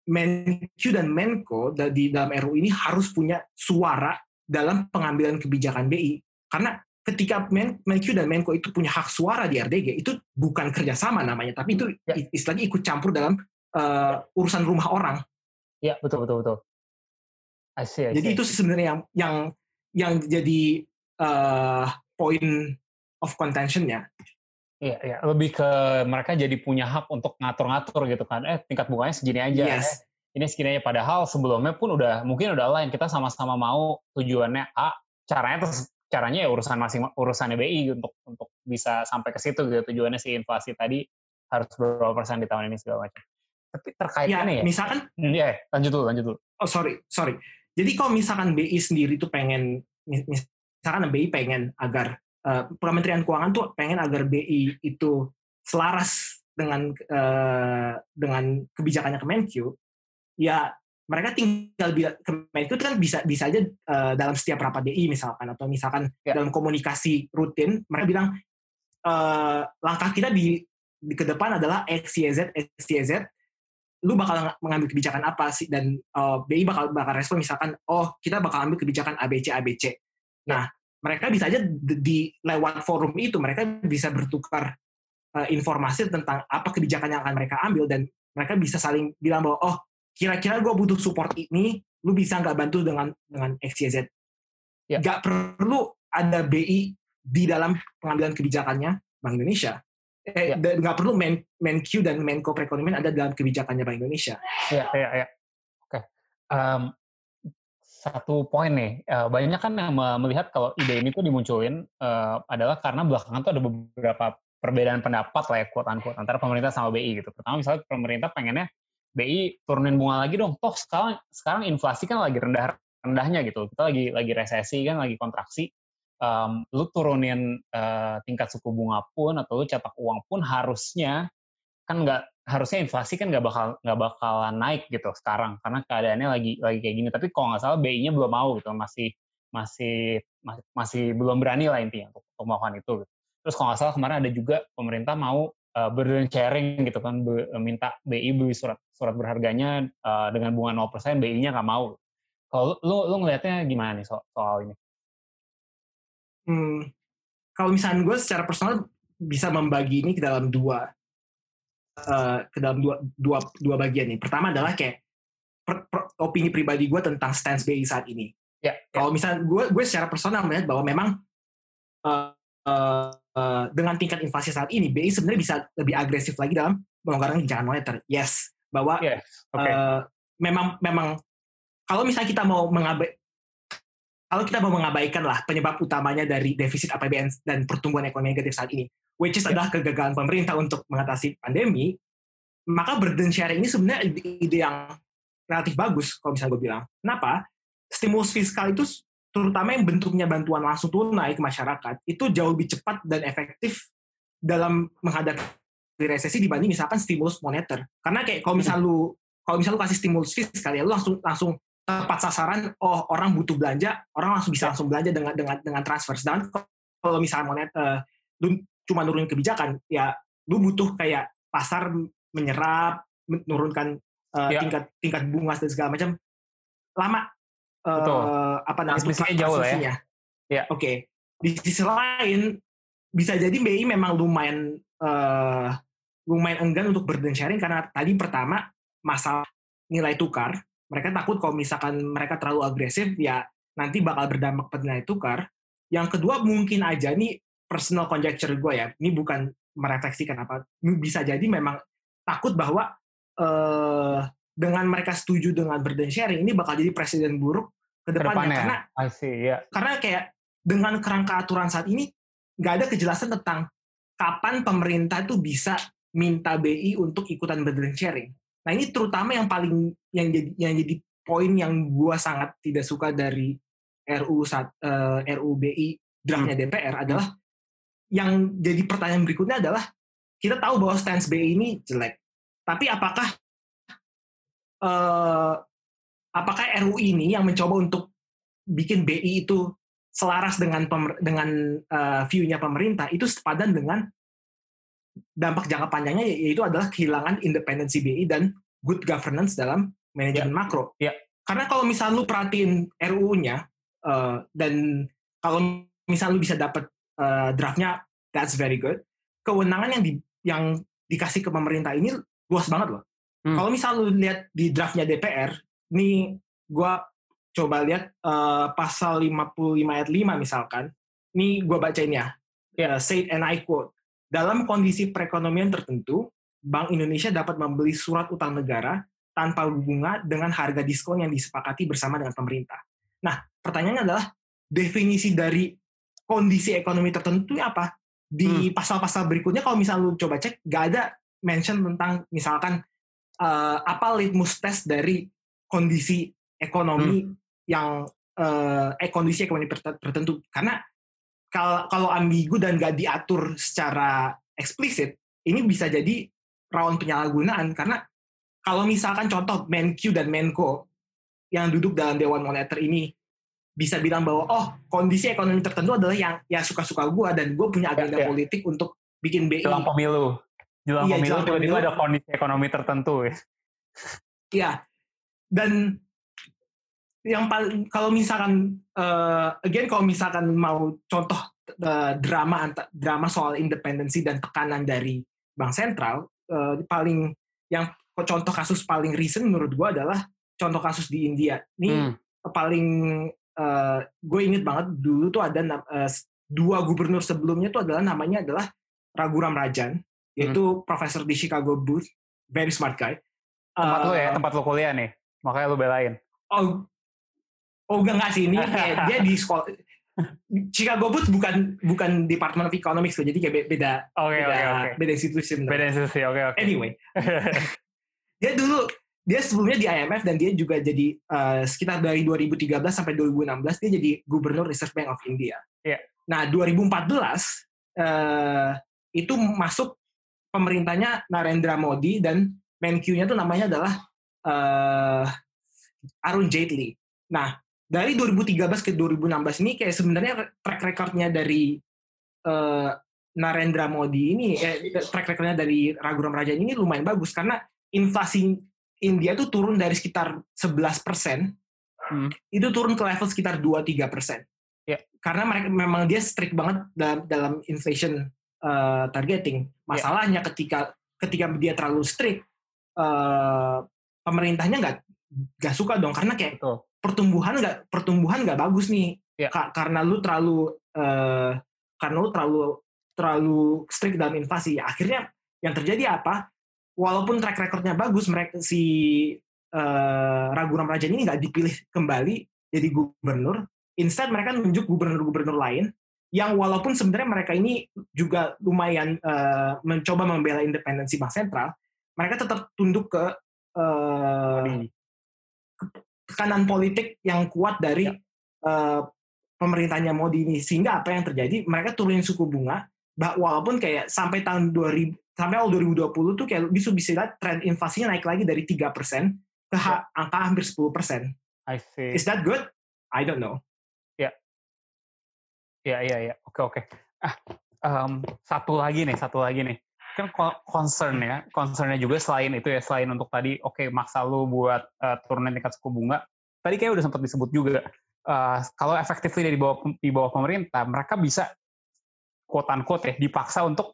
[SPEAKER 2] Menq dan Menko di dalam RU ini harus punya suara dalam pengambilan kebijakan BI. Karena ketika Men dan Menko itu punya hak suara di RDG, itu bukan kerjasama namanya, tapi itu ya. istilahnya ikut campur dalam uh, urusan rumah orang.
[SPEAKER 1] Ya betul betul betul.
[SPEAKER 2] I see, I see. Jadi itu sebenarnya yang yang yang jadi uh, point of contentionnya.
[SPEAKER 1] Iya, iya, lebih ke mereka jadi punya hak untuk ngatur-ngatur gitu kan. Eh, tingkat bunganya segini aja. Yes. Eh, ini sekiranya padahal sebelumnya pun udah mungkin udah lain. Kita sama-sama mau tujuannya A caranya terus caranya ya urusan masing urusan BI untuk untuk bisa sampai ke situ gitu. Tujuannya si inflasi tadi harus berapa persen di tahun ini segala macam. Tapi terkait
[SPEAKER 2] ya, ya. misalkan
[SPEAKER 1] ya lanjut dulu lanjut dulu.
[SPEAKER 2] Oh sorry sorry. Jadi kalau misalkan BI sendiri tuh pengen misalkan BI pengen agar uh, Kementerian Keuangan tuh pengen agar BI itu selaras dengan uh, dengan kebijakannya Kemenkyu ya mereka tinggal Kemenku itu kan bisa bisa aja uh, dalam setiap rapat DI misalkan atau misalkan ya. dalam komunikasi rutin mereka bilang uh, langkah kita di, di ke depan adalah X Y Z X Y Z. Lu bakal mengambil kebijakan apa sih? Dan uh, BI bakal bakal respon misalkan oh kita bakal ambil kebijakan ABC ABC nah mereka bisa aja di, di lewat forum itu mereka bisa bertukar uh, informasi tentang apa kebijakan yang akan mereka ambil dan mereka bisa saling bilang bahwa oh kira-kira gue butuh support ini, lu bisa nggak bantu dengan dengan XYZ? Ya. Gak perlu ada BI di dalam pengambilan kebijakannya Bank Indonesia. Eh, ya. Nggak perlu Men, Menq dan Menko Perekonomian ada dalam kebijakannya Bank Indonesia.
[SPEAKER 1] Iya, iya, iya. Oke. Um, satu poin nih, uh, banyak kan yang melihat kalau ide ini tuh dimunculin uh, adalah karena belakangan tuh ada beberapa perbedaan pendapat lah ya, quote unquote, antara pemerintah sama BI gitu. Pertama misalnya pemerintah pengennya BI turunin bunga lagi dong. Toh sekarang sekarang inflasi kan lagi rendah rendahnya gitu. Kita lagi lagi resesi kan, lagi kontraksi. Um, lu turunin uh, tingkat suku bunga pun atau lu cetak uang pun harusnya kan nggak harusnya inflasi kan nggak bakal nggak bakalan naik gitu sekarang karena keadaannya lagi lagi kayak gini. Tapi kalau nggak salah BI-nya belum mau gitu, masih masih masih, masih belum berani lah intinya untuk, untuk melakukan itu. Gitu. Terus kalau nggak salah kemarin ada juga pemerintah mau uh, burden sharing gitu kan be, minta BI beli surat surat berharganya uh, dengan bunga 0% BI-nya nggak mau. Kalau lu lu ngelihatnya gimana nih so, soal ini?
[SPEAKER 2] Hmm, kalau misalnya gue secara personal bisa membagi ini ke dalam dua uh, ke dalam dua dua dua bagian nih. Pertama adalah kayak per, per, opini pribadi gue tentang stance BI saat ini. Ya, yeah, Kalau misalnya gue gue secara personal melihat bahwa memang uh, uh, uh, dengan tingkat inflasi saat ini, BI sebenarnya bisa lebih agresif lagi dalam pelonggaran kebijakan moneter. Yes, bahwa yes. Okay. Uh, memang memang kalau misalnya kita mau mengabai kalau kita mau mengabaikan lah penyebab utamanya dari defisit APBN dan pertumbuhan ekonomi negatif saat ini, which is yeah. adalah kegagalan pemerintah untuk mengatasi pandemi, maka burden sharing ini sebenarnya ide yang relatif bagus kalau misalnya gue bilang. Kenapa? Stimulus fiskal itu terutama yang bentuknya bantuan langsung tunai ke masyarakat, itu jauh lebih cepat dan efektif dalam menghadapi resesi dibanding misalkan stimulus moneter. Karena kayak kalau misal lu kalau misal lu kasih stimulus fiskal ya lu langsung langsung tepat sasaran, oh orang butuh belanja, orang langsung bisa langsung belanja dengan dengan dengan transfer. Sedangkan kalau misalnya monet uh, lu cuma nurunin kebijakan ya lu butuh kayak pasar menyerap menurunkan uh,
[SPEAKER 1] Ya.
[SPEAKER 2] tingkat tingkat bunga dan segala macam lama uh,
[SPEAKER 1] Betul.
[SPEAKER 2] apa namanya
[SPEAKER 1] Transmisinya jauh lah ya. Ya.
[SPEAKER 2] Oke. Di sisi lain bisa jadi BI memang lumayan eh, lumayan enggan untuk burden sharing karena tadi pertama masalah nilai tukar. Mereka takut kalau misalkan mereka terlalu agresif ya nanti bakal berdampak pada nilai tukar. Yang kedua mungkin aja nih personal conjecture gue ya. Ini bukan merefleksikan apa. Bisa jadi memang takut bahwa eh, dengan mereka setuju dengan burden sharing ini bakal jadi presiden buruk ke depannya karena
[SPEAKER 1] see, ya.
[SPEAKER 2] karena kayak dengan kerangka aturan saat ini nggak ada kejelasan tentang kapan pemerintah itu bisa minta BI untuk ikutan burden sharing. Nah ini terutama yang paling yang jadi yang jadi poin yang gua sangat tidak suka dari RU saat eh, RU BI draftnya DPR adalah yang jadi pertanyaan berikutnya adalah kita tahu bahwa stance BI ini jelek, tapi apakah eh, apakah RU ini yang mencoba untuk bikin BI itu selaras dengan pemer- dengan uh, view-nya pemerintah itu sepadan dengan dampak jangka panjangnya ya- yaitu adalah kehilangan independensi BI dan good governance dalam manajemen makro.
[SPEAKER 1] Ya.
[SPEAKER 2] Karena kalau misal lu perhatiin RUU-nya uh, dan kalau misal lu bisa dapat uh, draftnya that's very good. Kewenangan yang di, yang dikasih ke pemerintah ini luas banget loh.
[SPEAKER 1] Hmm.
[SPEAKER 2] Kalau misal lu lihat di draftnya DPR, nih gua coba lihat eh, pasal 55 ayat 5 misalkan. Ini gue bacain ya.
[SPEAKER 1] Ya.
[SPEAKER 2] Eh, say and I quote. Dalam kondisi perekonomian tertentu, Bank Indonesia dapat membeli surat utang negara tanpa bunga dengan harga diskon yang disepakati bersama dengan pemerintah. Nah, pertanyaannya adalah definisi dari kondisi ekonomi tertentu ini apa? Di pasal-pasal berikutnya kalau misalnya lu coba cek, gak ada mention tentang misalkan eh, apa litmus test dari kondisi ekonomi yang eh, eh, kondisi ekonomi ter- tertentu karena kalau kalau ambigu dan gak diatur secara eksplisit ini bisa jadi rawan penyalahgunaan karena kalau misalkan contoh Menq dan Menko yang duduk dalam Dewan Moneter ini bisa bilang bahwa oh kondisi ekonomi tertentu adalah yang ya suka-suka gua dan gue punya agenda
[SPEAKER 1] Ya, ya.
[SPEAKER 2] politik untuk bikin BI
[SPEAKER 1] Jelang pemilu. Jelang
[SPEAKER 2] Iya,
[SPEAKER 1] pemilu tiba-tiba ada kondisi ekonomi tertentu ya.
[SPEAKER 2] Ya, dan yang paling kalau misalkan eh, again kalau misalkan mau contoh eh, drama anta- drama soal independensi dan tekanan dari bank sentral eh, paling yang contoh kasus paling recent menurut gua adalah contoh kasus di India. Ini
[SPEAKER 1] Hmm.
[SPEAKER 2] paling eh, gue inget banget dulu tuh ada eh, dua gubernur sebelumnya tuh adalah namanya adalah Raghuram Rajan yaitu profesor di Chicago Booth, very smart guy.
[SPEAKER 1] Tempat lu ya,
[SPEAKER 2] Eh,
[SPEAKER 1] tempat lu kuliah nih. Makanya lu belain.
[SPEAKER 2] Oh, oh enggak enggak sih ini kayak dia di sekolah <laughs> Chicago Booth bukan bukan Department of Economics loh, jadi kayak be- beda
[SPEAKER 1] Oke,
[SPEAKER 2] beda
[SPEAKER 1] oke, oke.
[SPEAKER 2] beda institusi.
[SPEAKER 1] Beda institusi, oke, oke.
[SPEAKER 2] Anyway, <laughs> dia dulu dia sebelumnya di IMF dan dia juga jadi eh, sekitar dari 2013 sampai 2016 dia jadi gubernur Reserve Bank of India.
[SPEAKER 1] Iya.
[SPEAKER 2] Nah 2014 eh, itu masuk pemerintahnya Narendra Modi dan Menq-nya tuh namanya adalah eh, Arun Jaitley. Nah dari 2013 ke 2016 ini kayak sebenarnya track recordnya dari eh, Narendra Modi ini, eh, track recordnya dari Raghuram Rajan ini lumayan bagus karena inflasi India tuh turun dari sekitar 11 persen,
[SPEAKER 1] Hmm.
[SPEAKER 2] itu turun ke level sekitar 2-3 persen.
[SPEAKER 1] Ya.
[SPEAKER 2] Karena mereka memang dia strict banget dalam, dalam inflation uh, targeting. Masalahnya ketika ketika dia terlalu strict, uh, pemerintahnya nggak nggak suka dong karena kayak
[SPEAKER 1] Betul.
[SPEAKER 2] pertumbuhan nggak pertumbuhan nggak bagus nih
[SPEAKER 1] Ya.
[SPEAKER 2] Ka- karena lu terlalu uh, karena lu terlalu terlalu strict dalam inflasi akhirnya yang terjadi apa walaupun track recordnya bagus mereka si uh, Raghuram Rajan ini nggak dipilih kembali jadi gubernur instead mereka nunjuk gubernur-gubernur lain yang walaupun sebenarnya mereka ini juga lumayan uh, mencoba membela independensi bank sentral mereka tetap tunduk ke uh,
[SPEAKER 1] Modi.
[SPEAKER 2] tekanan politik yang kuat dari eh, pemerintahnya Modi ini sehingga apa yang terjadi mereka turunin suku bunga bah- walaupun kayak sampai tahun 2000 sampai awal 2020 tuh kayak bisa bisa lihat tren inflasinya naik lagi dari 3% ke ha- angka hampir 10%.
[SPEAKER 1] I see.
[SPEAKER 2] Is that good? I don't know.
[SPEAKER 1] Ya, ya, ya. Oke, oke. Ah, um, satu lagi nih, satu lagi nih. Kan concern ya, concernnya juga selain itu ya, selain untuk tadi, oke okay, maksa lu buat uh, turunin tingkat suku bunga, tadi kayak udah sempat disebut juga, uh, kalau effectively dari bawah di bawah pemerintah, mereka bisa quote unquote ya dipaksa untuk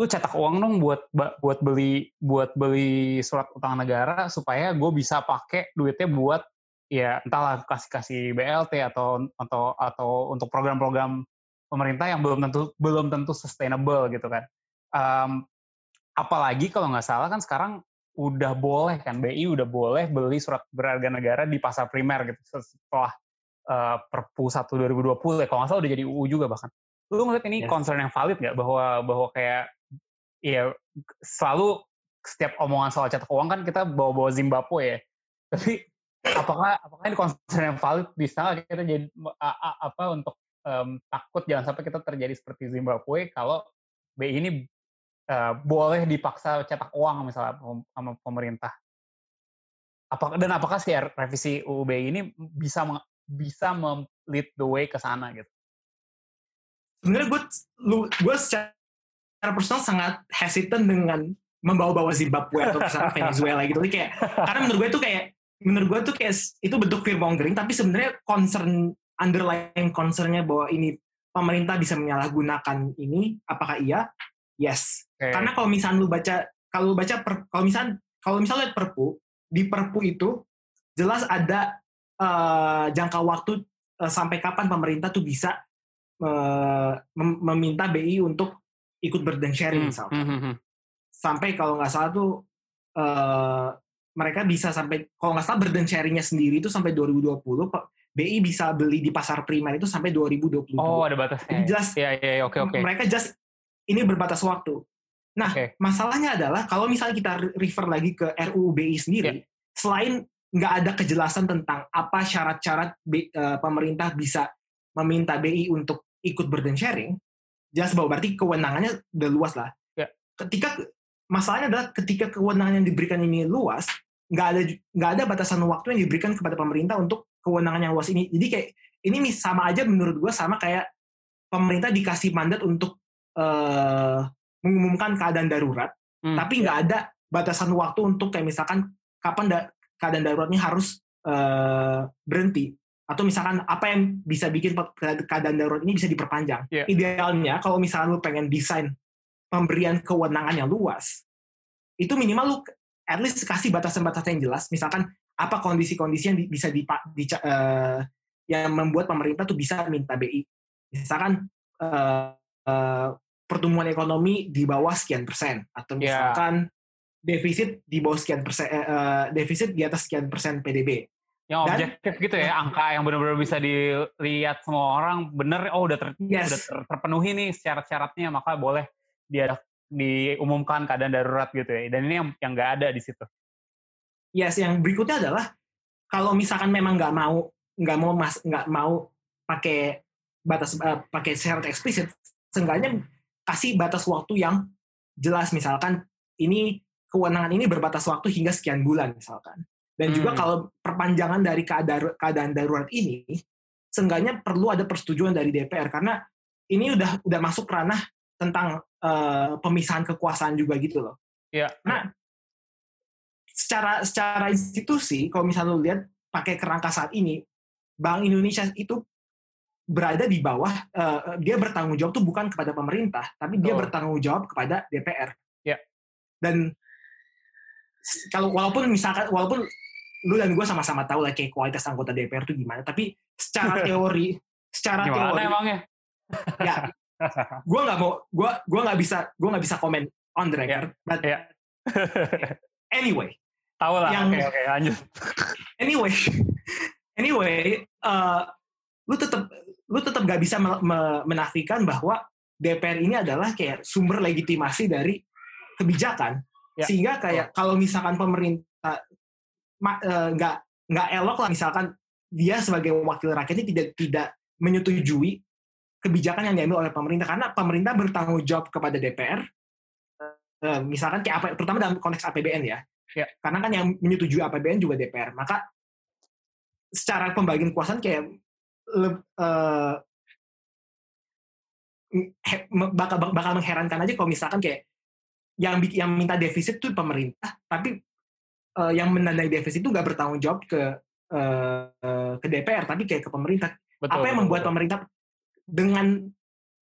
[SPEAKER 1] lu cetak uang dong buat buat beli buat beli surat utang negara supaya gue bisa pakai duitnya buat ya entahlah kasih kasih BLT atau atau atau untuk program-program pemerintah yang belum tentu belum tentu sustainable gitu kan. Um, apalagi kalau nggak salah kan sekarang udah boleh kan BI udah boleh beli surat berharga negara di pasar primer gitu setelah uh, Perpu 1 2020 ya kalau nggak salah udah jadi UU juga bahkan. Lu ngeliat ini yes. concern yang valid nggak bahwa bahwa kayak ya selalu setiap omongan soal cetak uang kan kita bawa-bawa Zimbabwe ya. <laughs> Tapi apakah apakah ini concern yang valid bisa kita jadi apa untuk um, takut jangan sampai kita terjadi seperti Zimbabwe kalau BI ini uh, boleh dipaksa cetak uang misalnya sama pemerintah. Apakah dan apakah sih revisi UU BI ini bisa bisa lead the way ke sana gitu?
[SPEAKER 2] Sebenarnya gue gue secara secara personal sangat hesitant dengan membawa-bawa Zimbabwe atau misalnya <laughs> Venezuela gitu. Kayak karena menurut gue itu kayak menurut gue tuh kayak itu bentuk fear mongering tapi sebenarnya concern underlying concernnya bahwa ini pemerintah bisa menyalahgunakan ini apakah iya? Yes. Okay. Karena kalau misalnya lu baca kalau lu baca per, kalau misalnya kalau misalnya lihat Perpu di Perpu itu jelas ada uh, jangka waktu uh, sampai kapan pemerintah tuh bisa uh, meminta BI untuk ikut burden sharing hmm, misalkan. Hmm, hmm, hmm. Sampai kalau nggak salah tuh uh, mereka bisa sampai kalau nggak salah burden sharingnya sendiri itu sampai 2020 BI bisa beli di pasar primer itu sampai 2022.
[SPEAKER 1] Oh, ada batasnya.
[SPEAKER 2] Jadi jelas.
[SPEAKER 1] Iya, iya, iya, oke, oke.
[SPEAKER 2] Mereka just ini berbatas waktu. Nah, okay. masalahnya adalah kalau misalnya kita refer lagi ke RUU BI sendiri, yeah. selain nggak ada kejelasan tentang apa syarat-syarat uh, pemerintah bisa meminta BI untuk ikut burden sharing, jelas bahwa berarti kewenangannya udah luas lah. Ya. Ketika masalahnya adalah ketika kewenangan yang diberikan ini luas, nggak ada nggak ada batasan waktu yang diberikan kepada pemerintah untuk kewenangan yang luas ini. Jadi kayak ini sama aja menurut gue sama kayak pemerintah dikasih mandat untuk uh, mengumumkan keadaan darurat, hmm, tapi nggak ya. ada batasan waktu untuk kayak misalkan kapan da keadaan darurat ini harus uh, berhenti atau misalkan apa yang bisa bikin keadaan darurat ini bisa diperpanjang. Yeah. Idealnya kalau misalkan lu pengen desain pemberian kewenangan yang luas, itu minimal lu at least kasih batasan-batasan yang jelas. Misalkan apa kondisi-kondisi yang bisa di, di uh, yang membuat pemerintah tuh bisa minta BI. Misalkan uh, uh, pertumbuhan ekonomi di bawah sekian persen atau ya. misalkan yeah. defisit di bawah sekian persen uh, defisit di atas sekian persen PDB
[SPEAKER 1] yang objektif gitu ya angka yang benar-benar bisa dilihat semua orang bener oh udah, ter, yes. udah ter, terpenuhi nih syarat-syaratnya maka boleh dia diumumkan keadaan darurat gitu ya dan ini yang yang nggak ada di situ.
[SPEAKER 2] Yes, yang berikutnya adalah kalau misalkan memang nggak mau nggak mau mas nggak mau pakai batas uh, pakai syarat eksplisit, seenggaknya kasih batas waktu yang jelas misalkan ini kewenangan ini berbatas waktu hingga sekian bulan misalkan. Dan hmm. juga kalau perpanjangan dari keadaan, keadaan darurat ini, seenggaknya perlu ada persetujuan dari DPR karena ini udah udah masuk ranah tentang uh, pemisahan kekuasaan juga gitu loh.
[SPEAKER 1] Iya.
[SPEAKER 2] Nah, secara secara institusi, kalau misalnya lu lihat pakai kerangka saat ini, Bank Indonesia itu berada di bawah, uh, dia bertanggung jawab tuh bukan kepada pemerintah, tapi dia oh. bertanggung jawab kepada DPR.
[SPEAKER 1] Ya.
[SPEAKER 2] Dan kalau walaupun misalkan walaupun lu dan gue sama-sama tahu lah kayak kualitas anggota DPR itu gimana. Tapi secara <laughs> teori, secara gimana teori,
[SPEAKER 1] emangnya? <laughs>
[SPEAKER 2] ya, gue nggak mau, gue gue nggak bisa, gue nggak bisa komen on the record. Yeah. But yeah. <laughs> anyway,
[SPEAKER 1] tahu lah. Yang, oke, okay, okay, lanjut.
[SPEAKER 2] Anyway, anyway, uh, lu tetap lu tetap gak bisa me me menafikan bahwa DPR ini adalah kayak sumber legitimasi dari kebijakan. Ya. Sehingga kayak oh. kalau misalkan pemerintah nggak uh, nggak elok lah misalkan dia sebagai wakil rakyat ini tidak tidak menyetujui kebijakan yang diambil oleh pemerintah karena pemerintah bertanggung jawab kepada DPR uh, eh, misalkan kayak apa terutama dalam konteks APBN ya. ya karena kan yang menyetujui APBN juga DPR maka secara pembagian kekuasaan kayak uh, he- bakal bakal mengherankan aja kalau misalkan kayak yang yang minta defisit tuh pemerintah, tapi eh, yang menandai defisit itu nggak bertanggung jawab ke eh, ke DPR, tapi kayak ke pemerintah.
[SPEAKER 1] Betul,
[SPEAKER 2] Apa yang
[SPEAKER 1] betul,
[SPEAKER 2] membuat
[SPEAKER 1] betul.
[SPEAKER 2] pemerintah dengan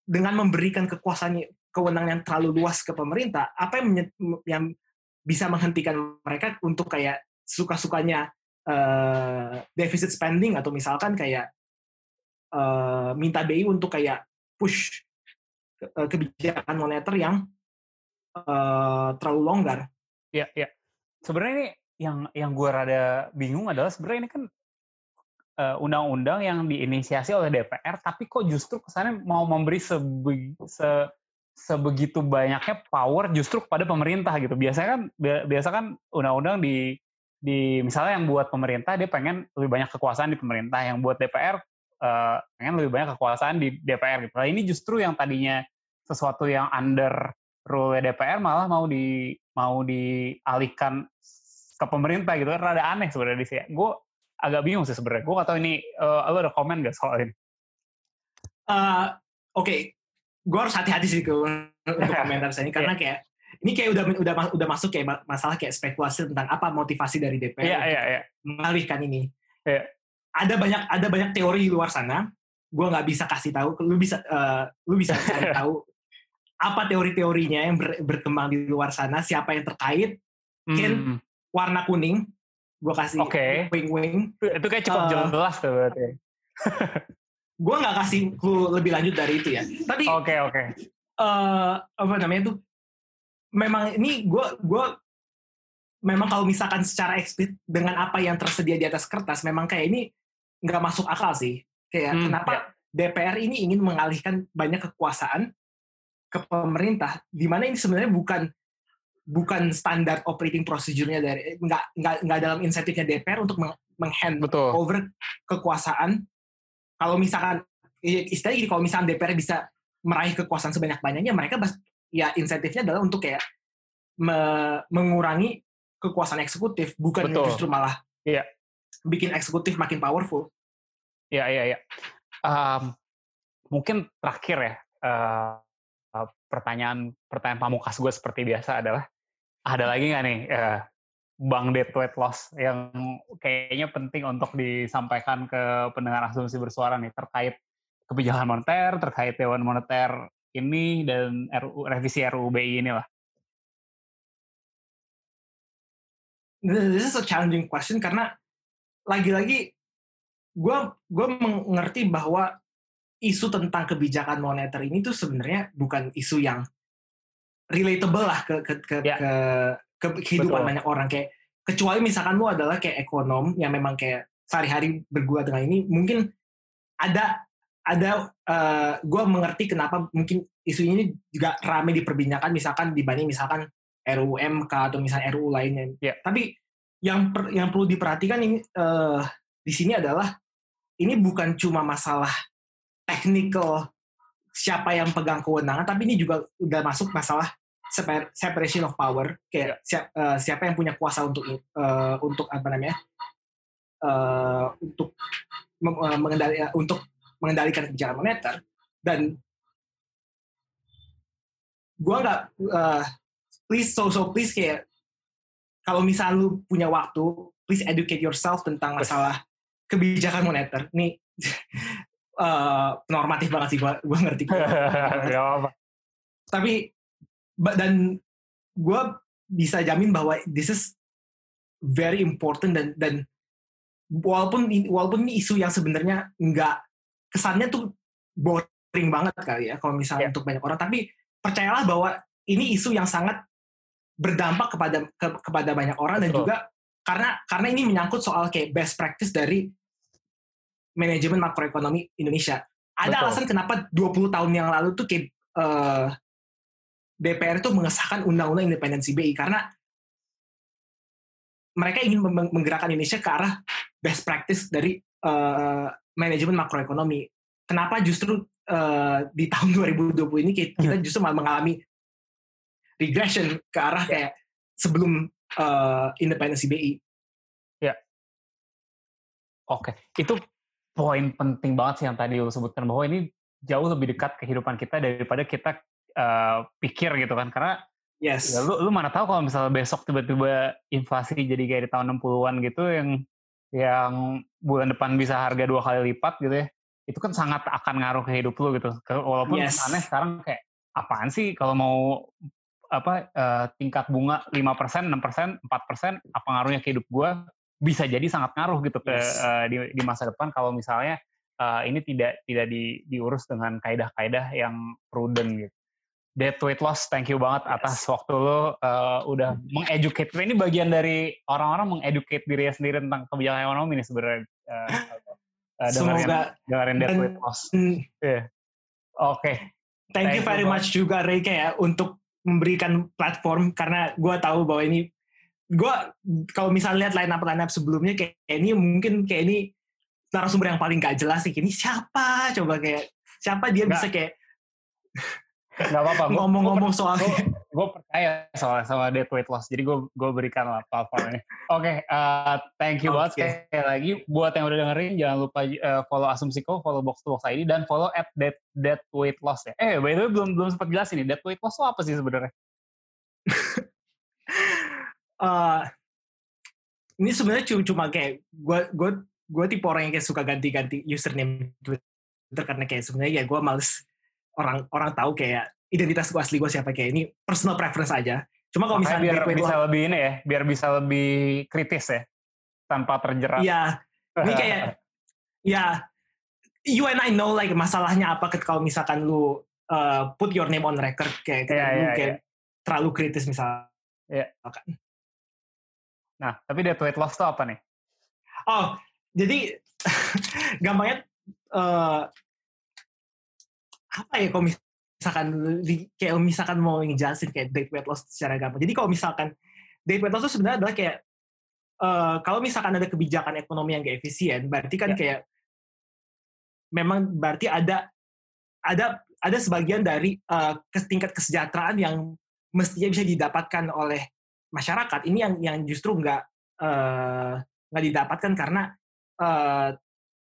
[SPEAKER 2] dengan memberikan kekuasaan kewenangan yang terlalu luas ke pemerintah, apa yang menye- yang bisa menghentikan mereka untuk kayak suka-sukanya eh, deficit spending atau misalkan kayak eh, minta BI untuk kayak push eh, kebijakan moneter yang eh, terlalu longgar.
[SPEAKER 1] Iya, iya. Sebenarnya ini yang yang gue rada bingung adalah sebenarnya ini kan undang-undang yang diinisiasi oleh DPR, tapi kok justru kesannya mau memberi sebe- se- sebegitu banyaknya power justru kepada pemerintah gitu. Biasanya kan bi- biasa kan undang-undang di di misalnya yang buat pemerintah dia pengen lebih banyak kekuasaan di pemerintah, yang buat DPR eh, pengen lebih banyak kekuasaan di DPR gitu. Nah, ini justru yang tadinya sesuatu yang under rule DPR malah mau di mau dialihkan ke pemerintah gitu kan rada aneh sebenarnya di sini. Gue agak bingung sih sebenarnya. Gue gak tahu ini eh, lo ada komen gak soal ini?
[SPEAKER 2] Eh, Oke, gue harus hati-hati sih ke, untuk <laughs> komentar saya ini karena kayak ini kayak udah udah udah masuk kayak ma- masalah kayak spekulasi tentang apa motivasi dari DPR
[SPEAKER 1] Iya
[SPEAKER 2] untuk
[SPEAKER 1] iya iya.
[SPEAKER 2] mengalihkan ini.
[SPEAKER 1] Iya.
[SPEAKER 2] Ada banyak ada banyak teori di luar sana. Gue nggak bisa kasih tahu. Lu bisa eh, lu bisa cari <laughs> tahu apa teori-teorinya yang ber- berkembang di luar sana. Siapa yang terkait? Mungkin
[SPEAKER 1] Hmm,
[SPEAKER 2] Warna kuning. Gue kasih
[SPEAKER 1] Oke.
[SPEAKER 2] wing-wing.
[SPEAKER 1] itu kayak cukup
[SPEAKER 2] Eh,
[SPEAKER 1] jelas tuh berarti. <laughs>
[SPEAKER 2] Gue nggak kasih clue lebih lanjut dari itu ya. Tapi
[SPEAKER 1] Oke oke.
[SPEAKER 2] eh apa namanya tuh? Memang ini gue gue memang kalau misalkan secara eksplisit dengan apa yang tersedia di atas kertas, memang kayak ini nggak masuk akal sih. Kayak
[SPEAKER 1] Hmm,
[SPEAKER 2] kenapa DPR ini ingin mengalihkan banyak kekuasaan ke pemerintah, di mana ini sebenarnya bukan bukan standar operating procedure-nya dari nggak nggak nggak dalam insentifnya DPR untuk meng, menghand
[SPEAKER 1] Betul.
[SPEAKER 2] over kekuasaan. Kalau misalkan i- istilahnya gini, kalau misalkan DPR bisa meraih kekuasaan sebanyak-banyaknya, mereka bas- ya insentifnya adalah untuk kayak me- mengurangi kekuasaan eksekutif, bukan
[SPEAKER 1] Betul.
[SPEAKER 2] justru malah
[SPEAKER 1] Iya.
[SPEAKER 2] Bikin eksekutif makin powerful.
[SPEAKER 1] Iya iya iya. Em, mungkin terakhir ya eh, pertanyaan pertanyaan pamukas gue seperti biasa adalah ada lagi nggak nih eh, bank debt weight loss yang kayaknya penting untuk disampaikan ke pendengar asumsi bersuara nih terkait kebijakan moneter, terkait dewan moneter ini dan RU, revisi RUU BI ini lah.
[SPEAKER 2] This is a challenging question karena lagi-lagi gue gue mengerti bahwa isu tentang kebijakan moneter ini tuh sebenarnya bukan isu yang relatable lah ke ke ke,
[SPEAKER 1] Ya.
[SPEAKER 2] ke, ke kehidupan
[SPEAKER 1] Betul.
[SPEAKER 2] banyak orang kayak kecuali misalkan lu adalah kayak ekonom yang memang kayak sehari-hari berguna dengan ini mungkin ada ada gue mengerti kenapa mungkin isu ini juga ramai diperbincangkan misalkan dibanding misalkan RUU MK atau misalnya RUU lainnya.
[SPEAKER 1] Ya.
[SPEAKER 2] Tapi yang per- yang perlu diperhatikan ini eh, di sini adalah ini bukan cuma masalah technical siapa yang pegang kewenangan, tapi ini juga udah masuk masalah separ- separation of power, kayak siap- eh, siapa yang punya kuasa untuk eh, untuk apa namanya eh, untuk eh, mengendali untuk mengendalikan kebijakan moneter. Dan gua nggak eh, please so so please kayak kalau misal lu punya waktu please educate yourself tentang masalah kebijakan moneter nih <laughs> eh, normatif banget sih gua gua ngerti <laughs>
[SPEAKER 1] apa-apa.
[SPEAKER 2] tapi dan gua bisa jamin bahwa this is very important dan dan walaupun ini- walaupun ini isu yang sebenarnya nggak kesannya tuh boring banget kali ya kalau misalnya
[SPEAKER 1] Ya.
[SPEAKER 2] untuk banyak orang tapi percayalah bahwa ini isu yang sangat berdampak kepada ke- kepada banyak orang dan
[SPEAKER 1] Betul.
[SPEAKER 2] juga karena karena ini menyangkut soal kayak best practice dari manajemen makroekonomi Indonesia. Ada
[SPEAKER 1] Betul.
[SPEAKER 2] alasan kenapa 20 tahun yang lalu tuh kayak eh, DPR itu mengesahkan undang-undang independensi BI karena mereka ingin meng- menggerakkan Indonesia ke arah best practice dari eh, manajemen makroekonomi. Kenapa justru eh, di tahun 2020 ini kita kita justru malah mengalami regression ke arah kayak sebelum eh, independensi BI.
[SPEAKER 1] Oke, itu poin penting banget sih yang tadi lu sebutkan bahwa ini jauh lebih dekat kehidupan kita daripada kita uh, pikir gitu kan karena
[SPEAKER 2] yes.
[SPEAKER 1] ya, lu, lu mana tahu kalau misalnya besok tiba-tiba inflasi jadi kayak di tahun 60-an gitu yang yang bulan depan bisa harga dua kali lipat gitu ya itu kan sangat akan ngaruh ke hidup lu gitu walaupun yes. aneh sekarang kayak apaan sih kalau mau apa uh, tingkat bunga 5%, 6%, 4%, apa ngaruhnya ke hidup gue bisa jadi sangat ngaruh gitu ke yes. uh, di, di masa depan kalau misalnya uh, ini tidak tidak di, diurus dengan kaidah-kaidah yang prudent gitu. Dead weight loss, thank you banget yes. atas waktu lo uh, udah hmm. mengeducate. Ini bagian dari orang-orang mengeducate diri sendiri tentang kebijakan ekonomi ini sebenarnya. Uh,
[SPEAKER 2] uh, Semoga
[SPEAKER 1] dengerin dead weight loss. Yeah. Oke. Okay.
[SPEAKER 2] Thank, thank you very much juga Reike ya untuk memberikan platform karena gue tahu bahwa ini gue kalau misalnya lihat line up line up sebelumnya kayak, ini mungkin kayak ini narasumber yang paling gak jelas sih ini siapa coba kayak siapa dia Nggak. bisa kayak
[SPEAKER 1] nggak apa-apa
[SPEAKER 2] ngomong-ngomong soal
[SPEAKER 1] gue percaya soal sama dead weight loss jadi gue gue berikan lah platform ini oke okay, uh, thank you okay. banget sekali lagi. Buat yang udah dengerin jangan lupa uh, follow asumsiko follow box to box ID dan follow at dead dead weight loss ya. Eh by the way belum belum sempat jelas ini dead weight loss itu apa sih sebenarnya?
[SPEAKER 2] Uh, <laughs> ini sebenarnya cuma, cuma kayak gue gue gue tipe orang yang kayak suka ganti-ganti username Twitter karena kayak sebenarnya ya gue males orang orang tahu kayak identitas gue asli gue siapa kayak ini personal preference aja. Cuma kalau misalnya
[SPEAKER 1] biar bisa lebih ini ya, biar bisa lebih kritis ya, tanpa terjerat.
[SPEAKER 2] Iya, <laughs> ini kayak ya you and I know like masalahnya apa kalau misalkan lu uh, put your name on record kayak, kayak yeah, lu yeah, kayak yeah. terlalu kritis misalnya.
[SPEAKER 1] Yeah. Nah, tapi dead weight loss itu apa nih?
[SPEAKER 2] Oh, jadi <laughs> gampangnya uh, apa ya kalau misalkan kayak misalkan mau ngejelasin kayak date weight loss secara gampang. Jadi kalau misalkan date weight loss itu sebenarnya adalah kayak uh, kalau misalkan ada kebijakan ekonomi yang gak efisien, berarti kan ya. kayak memang berarti ada ada ada sebagian dari uh, tingkat kesejahteraan yang mestinya bisa didapatkan oleh masyarakat ini yang yang justru nggak uh, nggak didapatkan karena uh,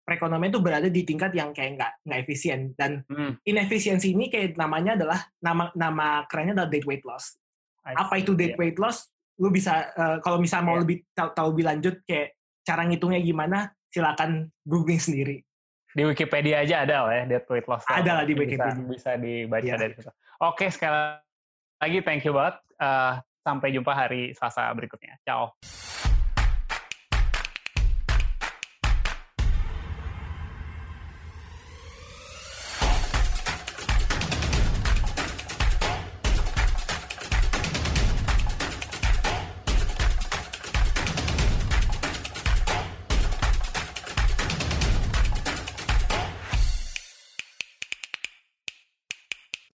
[SPEAKER 2] perekonomian itu berada di tingkat yang kayak nggak nggak efisien dan hmm. inefisiensi ini kayak namanya adalah nama nama kerennya adalah dead weight loss. Apa itu dead yeah. weight loss? Lu bisa uh, kalau misalnya yeah. mau lebih tahu, tahu lebih lanjut kayak cara ngitungnya gimana, silakan googling sendiri.
[SPEAKER 1] Di Wikipedia aja ada lah ya dead weight loss.
[SPEAKER 2] Ada lah di Wikipedia.
[SPEAKER 1] Bisa, bisa dibaca yeah. dari situ. Oke sekali lagi thank you banget. Uh, sampai jumpa hari Selasa berikutnya. Ciao.